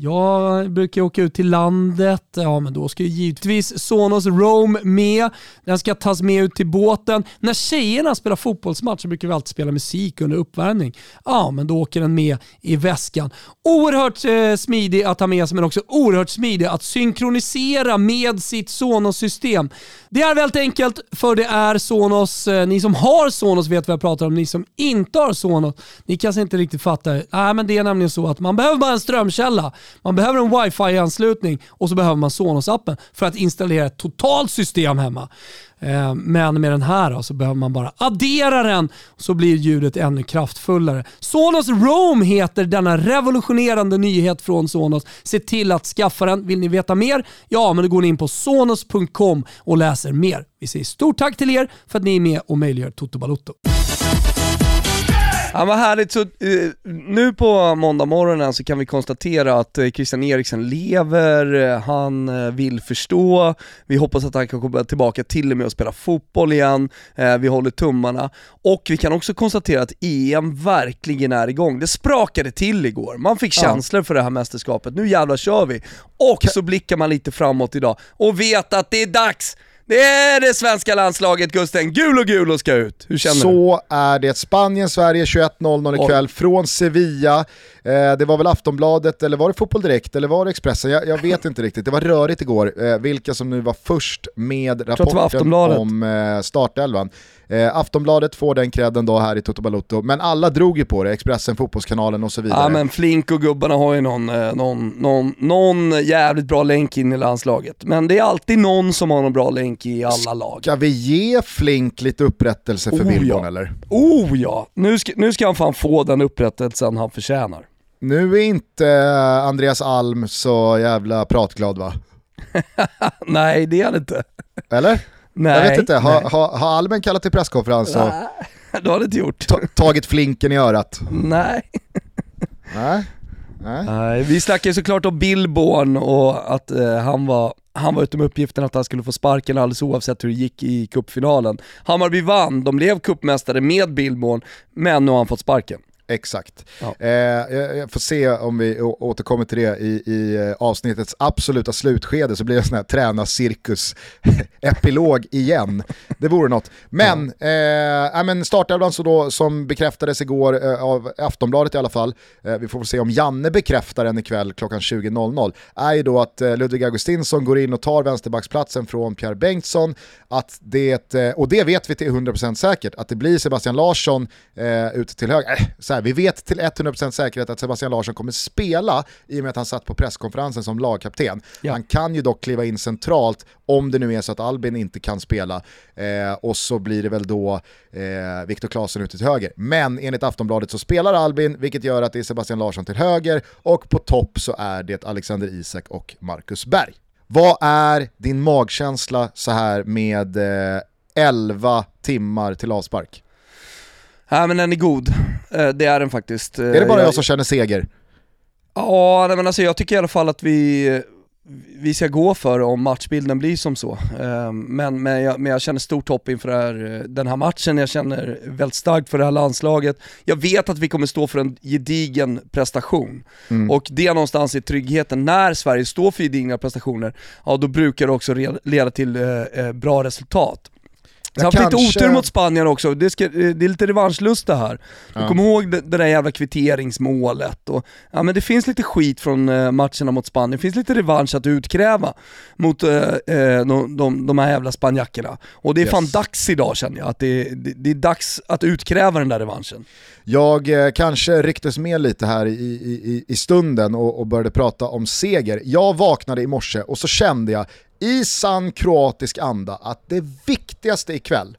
Jag brukar åka ut till landet, ja men då ska ju givetvis Sonos Roam med. Den ska tas med ut till båten. När tjejerna spelar fotbollsmatch så brukar vi alltid spela musik under uppvärmning. Ja men då åker den med i väskan. Oerhört eh, smidig att ha med sig men också oerhört smidig att synkronisera med sitt Sonos-system. Det är väldigt enkelt för det är Sonos, eh, ni som har Sonos vet vad jag pratar om, ni som inte har Sonos, ni kanske inte riktigt fattar. Nej men det är nämligen så att man behöver bara en strömkälla. Man behöver en wifi-anslutning och så behöver man Sonos-appen för att installera ett totalt system hemma. Eh, men med den här då, så behöver man bara addera den så blir ljudet ännu kraftfullare. Sonos Roam heter denna revolutionerande nyhet från Sonos. Se till att skaffa den. Vill ni veta mer? Ja, men då går ni in på sonos.com och läser mer. Vi säger stort tack till er för att ni är med och möjliggör Toto Balotto. Ja vad härligt, så eh, nu på måndag morgonen så kan vi konstatera att eh, Christian Eriksen lever, eh, han vill förstå, vi hoppas att han kan komma tillbaka till och med och spela fotboll igen, vi håller tummarna. Och vi kan också konstatera att EM verkligen är igång. Det sprakade till igår, man fick känslor för det här mästerskapet, nu jävlar kör vi. Och så blickar man lite framåt idag och vet att det är dags! Det är det svenska landslaget Gusten, gul och gul och ska ut. Hur känner du? Så är det. Spanien-Sverige 21.00 ikväll från Sevilla. Eh, det var väl Aftonbladet, eller var det Fotboll Direkt, eller var det Expressen? Jag, jag vet inte riktigt. Det var rörigt igår, eh, vilka som nu var först med rapporten om eh, startelvan. Eh, Aftonbladet får den credden då här i Toto Balotto, men alla drog ju på det, Expressen, Fotbollskanalen och så vidare. Ja men Flink och gubbarna har ju någon, eh, någon, någon, någon jävligt bra länk in i landslaget. Men det är alltid någon som har någon bra länk i alla lag. Ska vi ge Flink lite upprättelse för Oh, Billborn ja. eller? Oh ja! Nu ska, nu ska han fan få den upprättelsen han förtjänar. Nu är inte eh, Andreas Alm så jävla pratglad va? Nej det är han inte. Eller? Nej, jag vet inte, har, har, har Almen kallat till presskonferens och Nej, det har det inte gjort. ta, tagit flinken i örat? Nej. Nej. Nej. Nej, vi snackar ju såklart om Billborn och att eh, han var han var ute med uppgiften att han skulle få sparken alldeles oavsett hur det gick i cupfinalen. Hammarby vann, de blev cupmästare med Billborn, men nu har han fått sparken. Exakt. Ja. Eh, jag, får se om vi återkommer till det i, i eh, avsnittets absoluta slutskede så blir det en sån här tränarcirkus-epilog igen. Det vore något. Men, eh, ja, men startelvan som bekräftades igår eh, av Aftonbladet i alla fall, eh, vi får se om Janne bekräftar den ikväll klockan 20.00, är ju då att eh, Ludvig Augustinsson går in och tar vänsterbacksplatsen från Pierre Bengtsson, att det, eh, och det vet vi till 100% säkert, att det blir Sebastian Larsson eh, ute till höger. Här, vi vet till 100% säkerhet att Sebastian Larsson kommer spela i och med att han satt på presskonferensen som lagkapten. Ja. Han kan ju dock kliva in centralt om det nu är så att Albin inte kan spela eh, och så blir det väl då eh, Viktor Claesson ute till höger. Men enligt Aftonbladet så spelar Albin, vilket gör att det är Sebastian Larsson till höger och på topp så är det Alexander Isak och Marcus Berg. Vad är din magkänsla så här med eh, 11 timmar till avspark? Nej men den är god, det är den faktiskt. Är det bara jag som känner seger? Ja, nej, men alltså jag tycker i alla fall att vi, vi ska gå för om matchbilden blir som så. Eh, Men, men, jag, men jag känner stort hopp inför här, eh, den här matchen, jag känner väldigt starkt för det här landslaget. Jag vet att vi kommer stå för en gedigen prestation. Mm. Och det någonstans i tryggheten, när Sverige står för gedigna prestationer, ja då brukar det också leda till eh, eh, bra resultat. Jag har haft lite otur mot Spanien också, det, ska, det är lite revanschlust det här. Ja. Kom ihåg det, det där jävla kvitteringsmålet och, ja men det finns lite skit från eh, matcherna mot Spanien, det finns lite revansch att utkräva mot eh, eh, de, de, de här jävla spanjackerna. Och det är Yes. fan dags idag känner jag, att det, det, det är dags att utkräva den där revanschen. Jag eh, kanske rycktes med lite här i, i, i- i stunden och, och började prata om seger. Jag vaknade i morse och så kände jag i sann kroatisk anda att det viktigaste ikväll,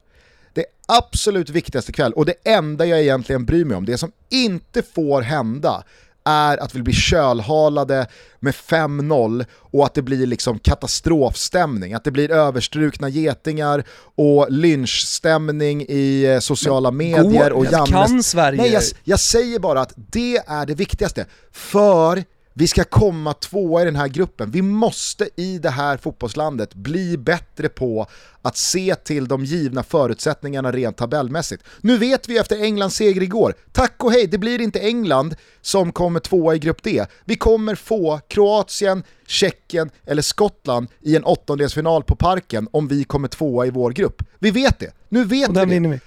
det absolut viktigaste ikväll och det enda jag egentligen bryr mig om, det som inte får hända är att vi blir kölhalade med 5-0 och att det blir liksom katastrofstämning, att det blir överstrukna getingar och lynchstämning i eh, sociala medier och Går- Jannes... Kan Sverige... Nej, jag, jag säger bara att det är det viktigaste. För vi ska komma tvåa i den här gruppen. Vi måste i det här fotbollslandet bli bättre på att se till de givna förutsättningarna rent tabellmässigt. Nu vet vi efter Englands seger igår, tack och hej, det blir inte England som kommer tvåa i grupp D. Vi kommer få Kroatien, Tjeckien eller Skottland i en åttondelsfinal på Parken om vi kommer tvåa i vår grupp. Vi vet det, nu vet vi det.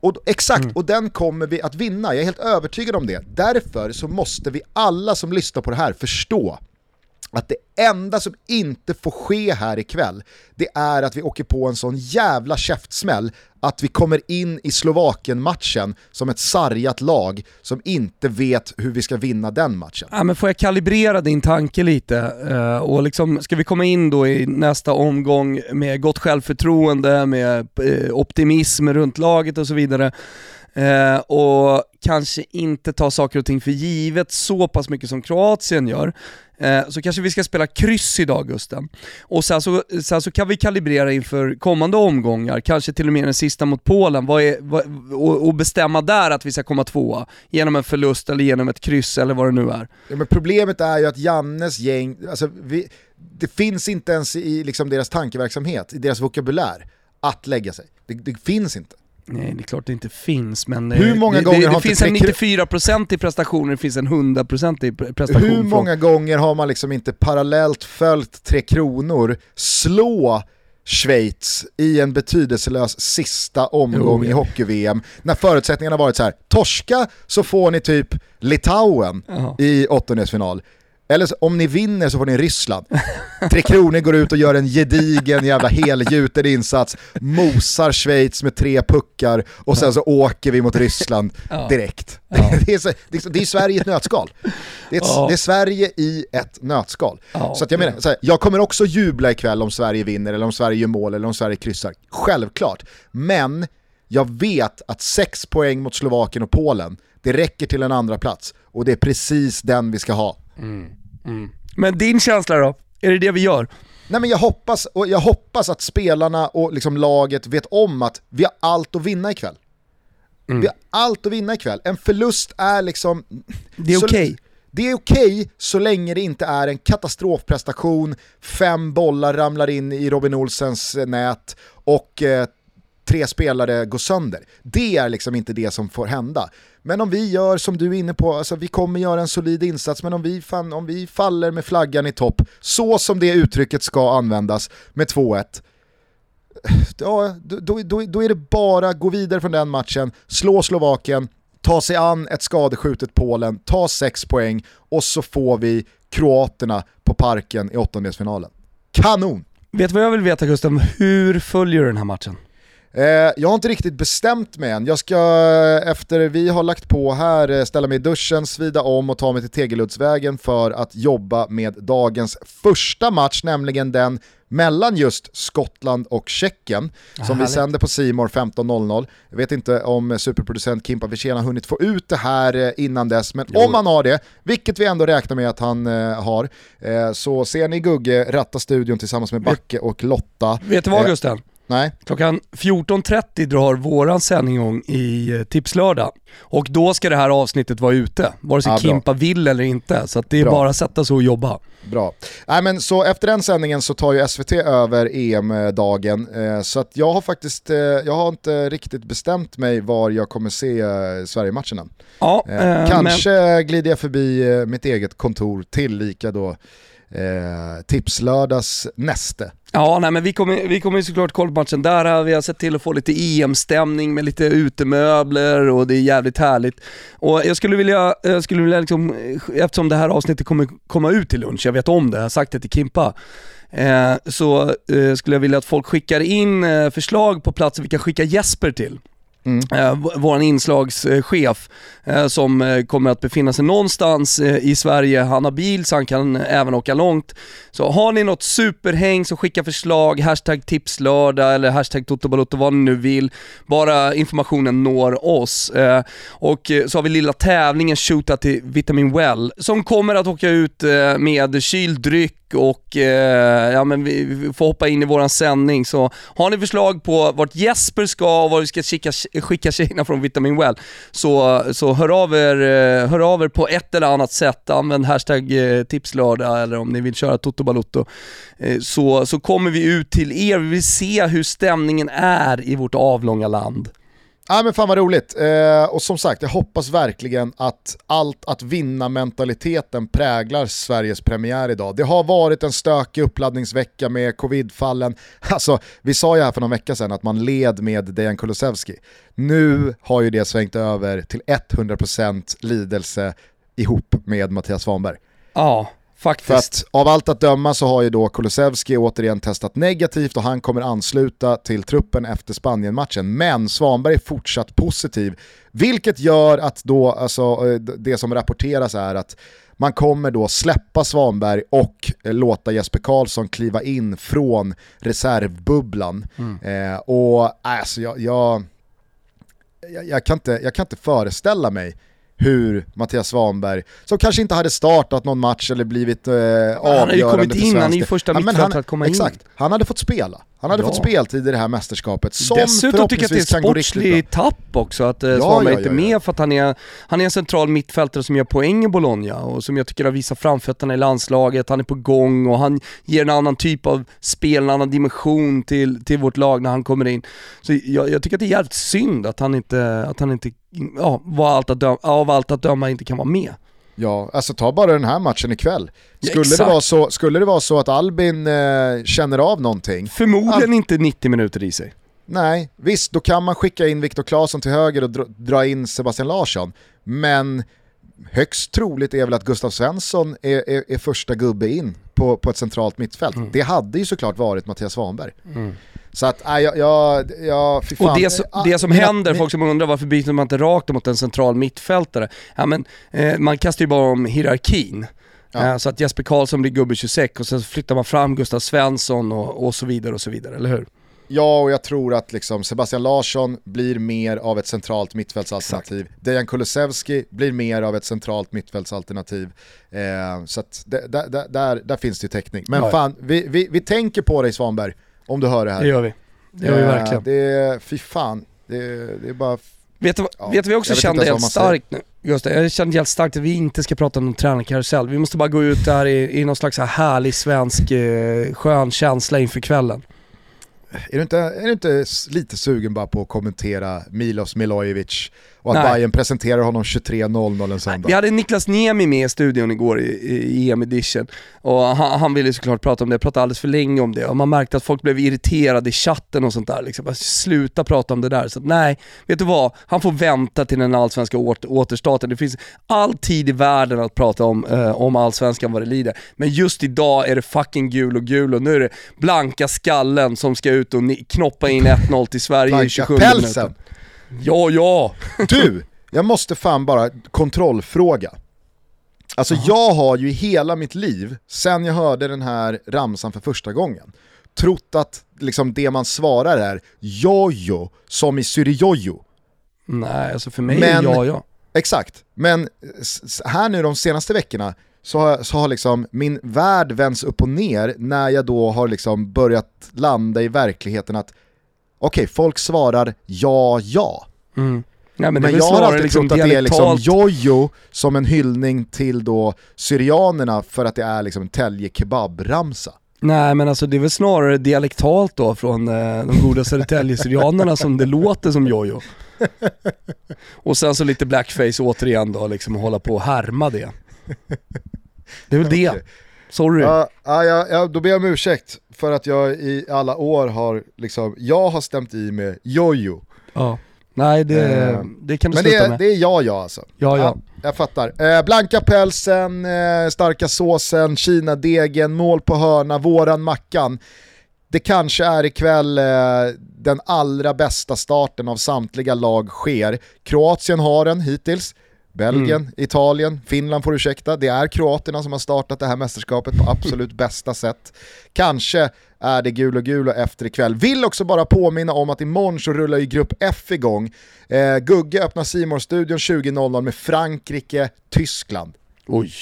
Och, exakt, och den kommer vi att vinna. Jag är helt övertygad om det. Därför så måste vi alla som lyssnar på det här förstå att det enda som inte får ske här ikväll, det är att vi åker på en sån jävla käftsmäll att vi kommer in i Slovakien-matchen som ett sargat lag som inte vet hur vi ska vinna den matchen. Ja, men får jag kalibrera din tanke lite? Uh, och liksom, ska vi komma in då i nästa omgång med gott självförtroende, med uh, optimism runt laget och så vidare eh, och kanske inte ta saker och ting för givet så pass mycket som Kroatien gör, eh, så kanske vi ska spela kryss idag Gusten. Och sen så, sen så kan vi kalibrera inför kommande omgångar, kanske till och med den sista mot Polen, vad är, vad, och, och bestämma där att vi ska komma tvåa, genom en förlust eller genom ett kryss eller vad det nu är. Ja, men problemet är ju att Jannes gäng, alltså vi, det finns inte ens i liksom deras tankeverksamhet, i deras vokabulär, att lägga sig. Det, det finns inte. Nej, det är klart det inte finns, men Hur eh, många det, gånger det, det inte finns en Tre- 94% i prestationer, det finns en 100% i pre- prestation. Hur från- många gånger har man liksom inte parallellt följt Tre Kronor slå Schweiz i en betydelselös sista omgång Jo, i hockey-VM när förutsättningarna varit så här: torska så får ni typ Litauen Jaha. i åttondelsfinal. Eller så, om ni vinner så får ni Ryssland. Tre Kronor går ut och gör en gedigen jävla helgjuten insats, mosar Schweiz med tre puckar och sen så åker vi mot Ryssland direkt. Ja. Det, är så, det, är, så- det är Sverige i ett nötskal. Det är, ett, Ja. det är Sverige i ett nötskal. Ja. Så att jag menar, så här, jag kommer också jubla ikväll om Sverige vinner eller om Sverige gör mål eller om Sverige kryssar. Självklart. Men jag vet att sex poäng mot Slovakien och Polen, det räcker till en andra plats och det är precis den vi ska ha. Men din känsla då? Är det det vi gör? Nej men jag hoppas, och jag hoppas att spelarna och liksom laget vet om att vi har allt att vinna ikväll. Mm. Vi har allt att vinna ikväll. En förlust är liksom... Det är okej. Det är okej så länge det inte är en katastrofprestation, fem bollar ramlar in i Robin Olsens eh, nät och eh, tre spelare går sönder. Det är liksom inte det som får hända. Men om vi gör som du är inne på, alltså vi kommer göra en solid insats, men om vi, fan, om vi faller med flaggan i topp, så som det uttrycket ska användas med 2-1, ja, då, då, då, är det bara gå vidare från den matchen, slå Slovakien, ta sig an ett skadeskjutet Polen, ta sex poäng och så får vi kroaterna på parken i åttondelsfinalen. Kanon! Vet du vad jag vill veta Gustav? Hur följer du den här matchen? Eh, jag har inte riktigt bestämt mig än. Jag ska efter vi har lagt på här eh, ställa mig i duschen, svida om och ta mig till Tegeluddsvägen för att jobba med dagens första match, nämligen den mellan just Skottland och Tjeckien som vi härligt. sänder på Simor 15.00. Jag vet inte om superproducent Kimpa Wirsén har hunnit få ut det här eh, innan dess, men om han har det, vilket vi ändå räknar med att han eh, har, eh, så ser ni Gugge ratta studion tillsammans med Backe och Lotta. Vet du vad Eh, Gustav? Nej, Klockan 14.30 drar våran sändning igång i eh, Tipslördag. Och då ska det här avsnittet vara ute, vare sig Ja. Kimpa vill eller inte. Så det är Bra. bara att sätta sig och jobba. Bra. Nej, men så efter den sändningen så tar ju SVT över EM-dagen. Eh, så att jag har faktiskt, eh, jag har inte riktigt bestämt mig var jag kommer se Sverige-matchen än. Ja, kanske glider jag förbi mitt eget kontor till lika då eh, Tipslördags näste. Ja, nej, men vi kommer, vi kommer ju såklart kolla på matchen där. Eh, vi har sett till att få lite EM-stämning med lite utemöbler och det är jävligt härligt. Och jag skulle vilja, jag skulle vilja liksom, eh, eftersom det här avsnittet kommer komma ut till lunch, jag vet om det, jag har sagt det till Kimpa, eh, så eh, skulle jag vilja att folk skickar in eh, förslag på platser vi kan skicka Jesper till. Mm. Eh, Vår inslagschef eh, som eh, kommer att befinna sig någonstans i Sverige. Han har bil så han kan även åka långt. Så har ni något superhäng så skicka förslag, hashtag tipslördag eller hashtag totobalotto vad ni nu vill. Bara informationen når oss. Och så har vi lilla tävlingen Shoota till Vitamin Well som kommer att åka ut med kyld dryck och eh, ja men vi, vi får hoppa in i våran sändning. Så har ni förslag på vart Jesper ska och var vi ska skicka, skicka tjejerna från Vitamin Well så, så hör, av er, eh, hör av er på ett eller annat sätt. Använd hashtag eh, tipslördag eller om ni vill köra Toto Balotto. Eh, så, så kommer vi ut till er. Vi vill se hur stämningen är i vårt avlånga land. Ja men fan vad roligt. Eh, och som sagt, jag hoppas verkligen att allt att vinna mentaliteten präglar Sveriges premiär idag. Det har varit en stökig uppladdningsvecka med covidfallen. Alltså, vi sa ju här för någon vecka sedan att man led med Dejan Kulusevski. Nu har ju det svängt över till 100% lidelse ihop med Mattias Svanberg. Ja, faktiskt. För att av allt att döma så har ju då Kulusevski återigen testat negativt och han kommer ansluta till truppen efter Spanien-matchen. Men Svanberg är fortsatt positiv, vilket gör att då, alltså, eh, det som rapporteras är att man kommer då släppa Svanberg och eh, låta Jesper Karlsson kliva in från reservbubblan. Eh, och alltså, jag, jag, jag, kan inte, jag kan inte föreställa mig hur Mattias Svanberg, som kanske inte hade startat någon match eller blivit eh, avgörande Han hade ju kommit för in, han är ju första men mittfältare han- att komma in. Exakt, han hade fått spela. Han hade Ja. fått speltid i det här mästerskapet som Dessutom tycker jag att det är ett sportsligt tapp också att eh, Ja, Svanberg ja, inte är ja, ja. med för att han är, han är en central mittfältare som gör poäng i Bologna och som jag tycker har visat framfötterna i landslaget, han är på gång och han ger en annan typ av spel, en annan dimension till, till vårt lag när han kommer in. Så jag, jag tycker att det är jävligt synd att han inte, att han inte, ja, var allt att döma, av allt att döma inte kan vara med. Ja, alltså ta bara den här matchen ikväll. Ja, Skulle, det, exakt. vara så, skulle det vara så att Albin eh, känner av någonting, Förmodligen inte 90 minuter i sig. nej, visst då kan man skicka in Viktor Claesson till höger och dra, dra in Sebastian Larsson. Men högst troligt är väl att Gustav Svensson är, är, är första gubbe in på, på ett centralt mittfält. Mm. Det hade ju såklart varit Mattias Svanberg. Så att, nej, jag, jag, jag fy fan. Och det, som- Ah, det som händer, folk som undrar varför byter man inte rakt mot en central mittfältare? Ja men, eh, man kastar ju bara om hierarkin. Ja. Eh, så att Jesper Karlsson blir gubbe 26 och sen flyttar man fram Gustav Svensson och, och så vidare och så vidare, eller hur? Ja, och jag tror att liksom Sebastian Larsson blir mer av ett centralt mittfältsalternativ. Dejan Kulusevski blir mer av ett centralt mittfältsalternativ. Eh, så att det, där, där, där, där finns det ju täckning. Men Ja. fan, vi, vi, vi tänker på dig Svanberg, om du hör det här. Det gör vi. Det gör vi Eh, verkligen. Det är, fy fan, det, det är bara... Vet du, Ja, vet du vad jag också jag kände helt starkt nu? Gustav, jag kände helt starkt att vi inte ska prata om någon tränarkarusell. Vi måste bara gå ut där i, i någon slags här härlig svensk eh, skön känsla inför kvällen. Är du, inte, är du inte lite sugen bara på att kommentera Milos Milojevic och att Nej. Bayern presenterar honom 23.00 en söndag? Vi hade Niklas Niemi med i studion igår i, i EM edition och han, han ville såklart prata om det, pratade alldeles för länge om det och man märkte att folk blev irriterade i chatten och sånt där liksom. Bara, Sluta prata om det där. Så nej, vet du vad? Han får vänta till den allsvenska åter, återstarten. Det finns all tid i världen att prata om, eh, om allsvenskan vad det lider. Men just idag är det fucking gul och gul och nu är det blanka skallen som ska ut och knoppa in 1-0 till Sverige i Blanka 27 pälsen! Ja, ja! Du, jag måste fan bara kontrollfråga. Alltså jag har ju i hela mitt liv, sen jag hörde den här ramsan för första gången, trott att liksom det man svarar är jojo, som i syrijojo. Nej, alltså för mig Men- är ja, ja. Exakt, men här nu de senaste veckorna så har, så har liksom min värld vänts upp och ner när jag då har liksom börjat landa i verkligheten att okej, folk svarar ja, ja. Mm. Nej, men, Men, jag har alltid liksom trott att det är liksom jojo som en hyllning till då syrianerna för att det är liksom en Tälje kebab-ramsa. Nej men alltså det är väl snarare dialektalt då från eh, de goda Södertäljesyrianerna som det låter som jojo. Och sen så lite blackface återigen då, liksom hålla på och härma det. Det är väl det. Sorry. Ja, ja, ja, ja, då ber jag om ursäkt för att jag i alla år har liksom, jag har stämt i med jojo. Ja. Nej det, Eh, det kan du Men sluta det, med. det är ja, ja alltså. Ja, ja. jag fattar. Eh, blanka pälsen, eh, starka såsen, Kina-degen, mål på hörna, våran mackan. Det kanske är ikväll eh, den allra bästa starten av samtliga lag sker. Kroatien har den hittills. Belgien, Mm. Italien, Finland får ursäkta. Det är kroaterna som har startat det här mästerskapet på absolut bästa sätt. Kanske är det gul och gul och efter ikväll. Vill också bara påminna om att imorgon så rullar ju grupp F igång. Eh, Gugge öppnar simor studion 20.00 med Frankrike, Tyskland. Oj.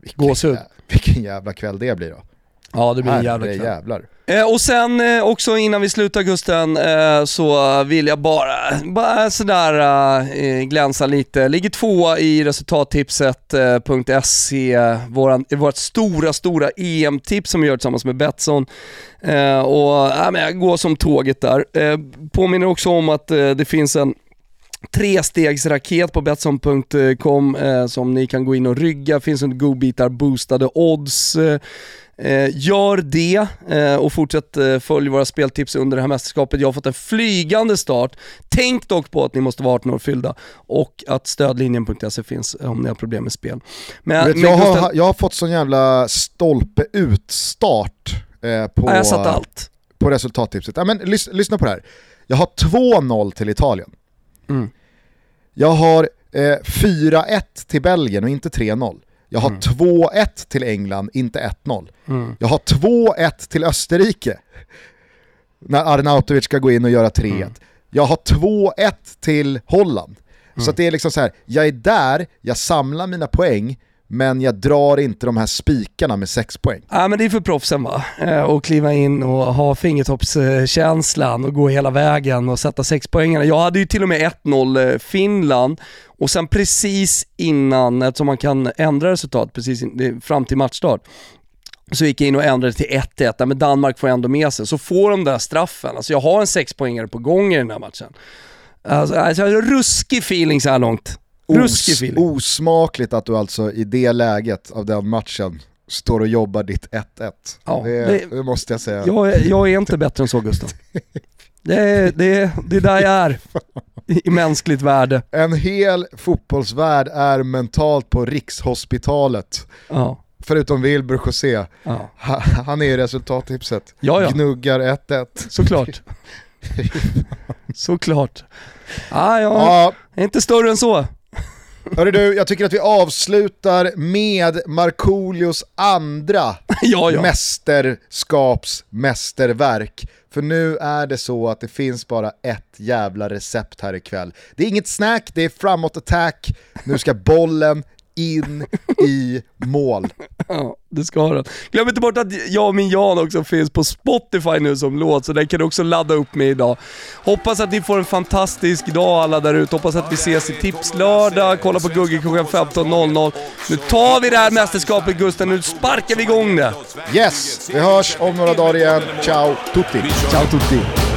Vilken, Gåshud. vilken jävla kväll det blir då. Ja det blir en jävla kväll. jävlar. Eh, och sen eh, också innan vi slutar Gusten så så vill jag bara, bara sådär eh, eh, glänsa lite. Ligger tvåa i resultattipset.se, vårt stora, stora EM-tips som vi gör tillsammans med Betsson. Och äh, men jag går som tåget där. Påminner också om att det finns en trestegsraket på Betsson.com eh, som ni kan gå in och rygga. finns en godbitar boostade odds. Eh, gör det eh, och fortsätt eh, följ våra speltips under det här mästerskapet. Jag har fått en flygande start. Tänk dock på att ni måste vara 18 år fyllda och att stödlinjen.se finns om ni har problem med spel. Men, vet, men jag, Gustav- har, jag har fått sån jävla stolpe ut-start eh, på, Ja, jag satt allt. på resultattipset. Ja, men, lys, lyssna på det här. Jag har 2-0 till Italien. Mm. Jag har eh, 4-1 till Belgien och inte 3-0. Jag har 2-1 till England, inte 1-0. Mm. Jag har 2-1 till Österrike. När Arnautovic ska gå in och göra 3-1. Jag har 2-1 till Holland. Mm. Så att det är liksom så här, jag är där, jag samlar mina poäng, men jag drar inte de här spikarna med sex poäng. Ja men det är för proffsen va? Eh, Att kliva in och ha fingertoppskänslan och gå hela vägen och sätta sexpoängarna. Jag hade ju till och med 1-0 eh, Finland och sen precis innan, eftersom man kan ändra resultat precis in, fram till matchstart, så gick jag in och ändrade till 1-1, men Danmark får ändå med sig. Så får de där straffen. Alltså jag har en sexpoängare på gång i den här matchen. Alltså, alltså jag har ruskig feeling så här långt. Ruskig Os, feeling. osmakligt att du alltså i det läget av den matchen står och jobbar ditt 1-1. Ja, det, det- det måste jag säga. Jag, jag är inte bättre än så Gustav. Det är, det, det är där jag är i, mänskligt värde. En hel fotbollsvärld är mentalt på Rikshospitalet. Ja, Förutom Wilbur José. ja. Ha- Han är i resultattipset. Ja, ja. Gnuggar 1-1. såklart. såklart. Ja, jag Ja, är inte större än så. Hörru du, jag tycker att vi avslutar med Markoolios andra ja, ja. mästerskapsmästerverk. För nu är det så att det finns bara ett jävla recept här ikväll. Det är inget snack, det är framåt attack. Nu ska bollen in i mål. ja, det ska den. Glöm inte bort att jag och min Jan också finns på Spotify nu som låt, så den kan du också ladda upp med idag. Hoppas att ni får en fantastisk dag alla där ute. Hoppas att vi ses i Tipslördag, kolla på Gugge klockan 15.00. Nu tar vi det här mästerskapet Gustav, nu sparkar vi igång det. Yes, vi hörs om några dagar igen. Ciao tutti! Ciao tutti!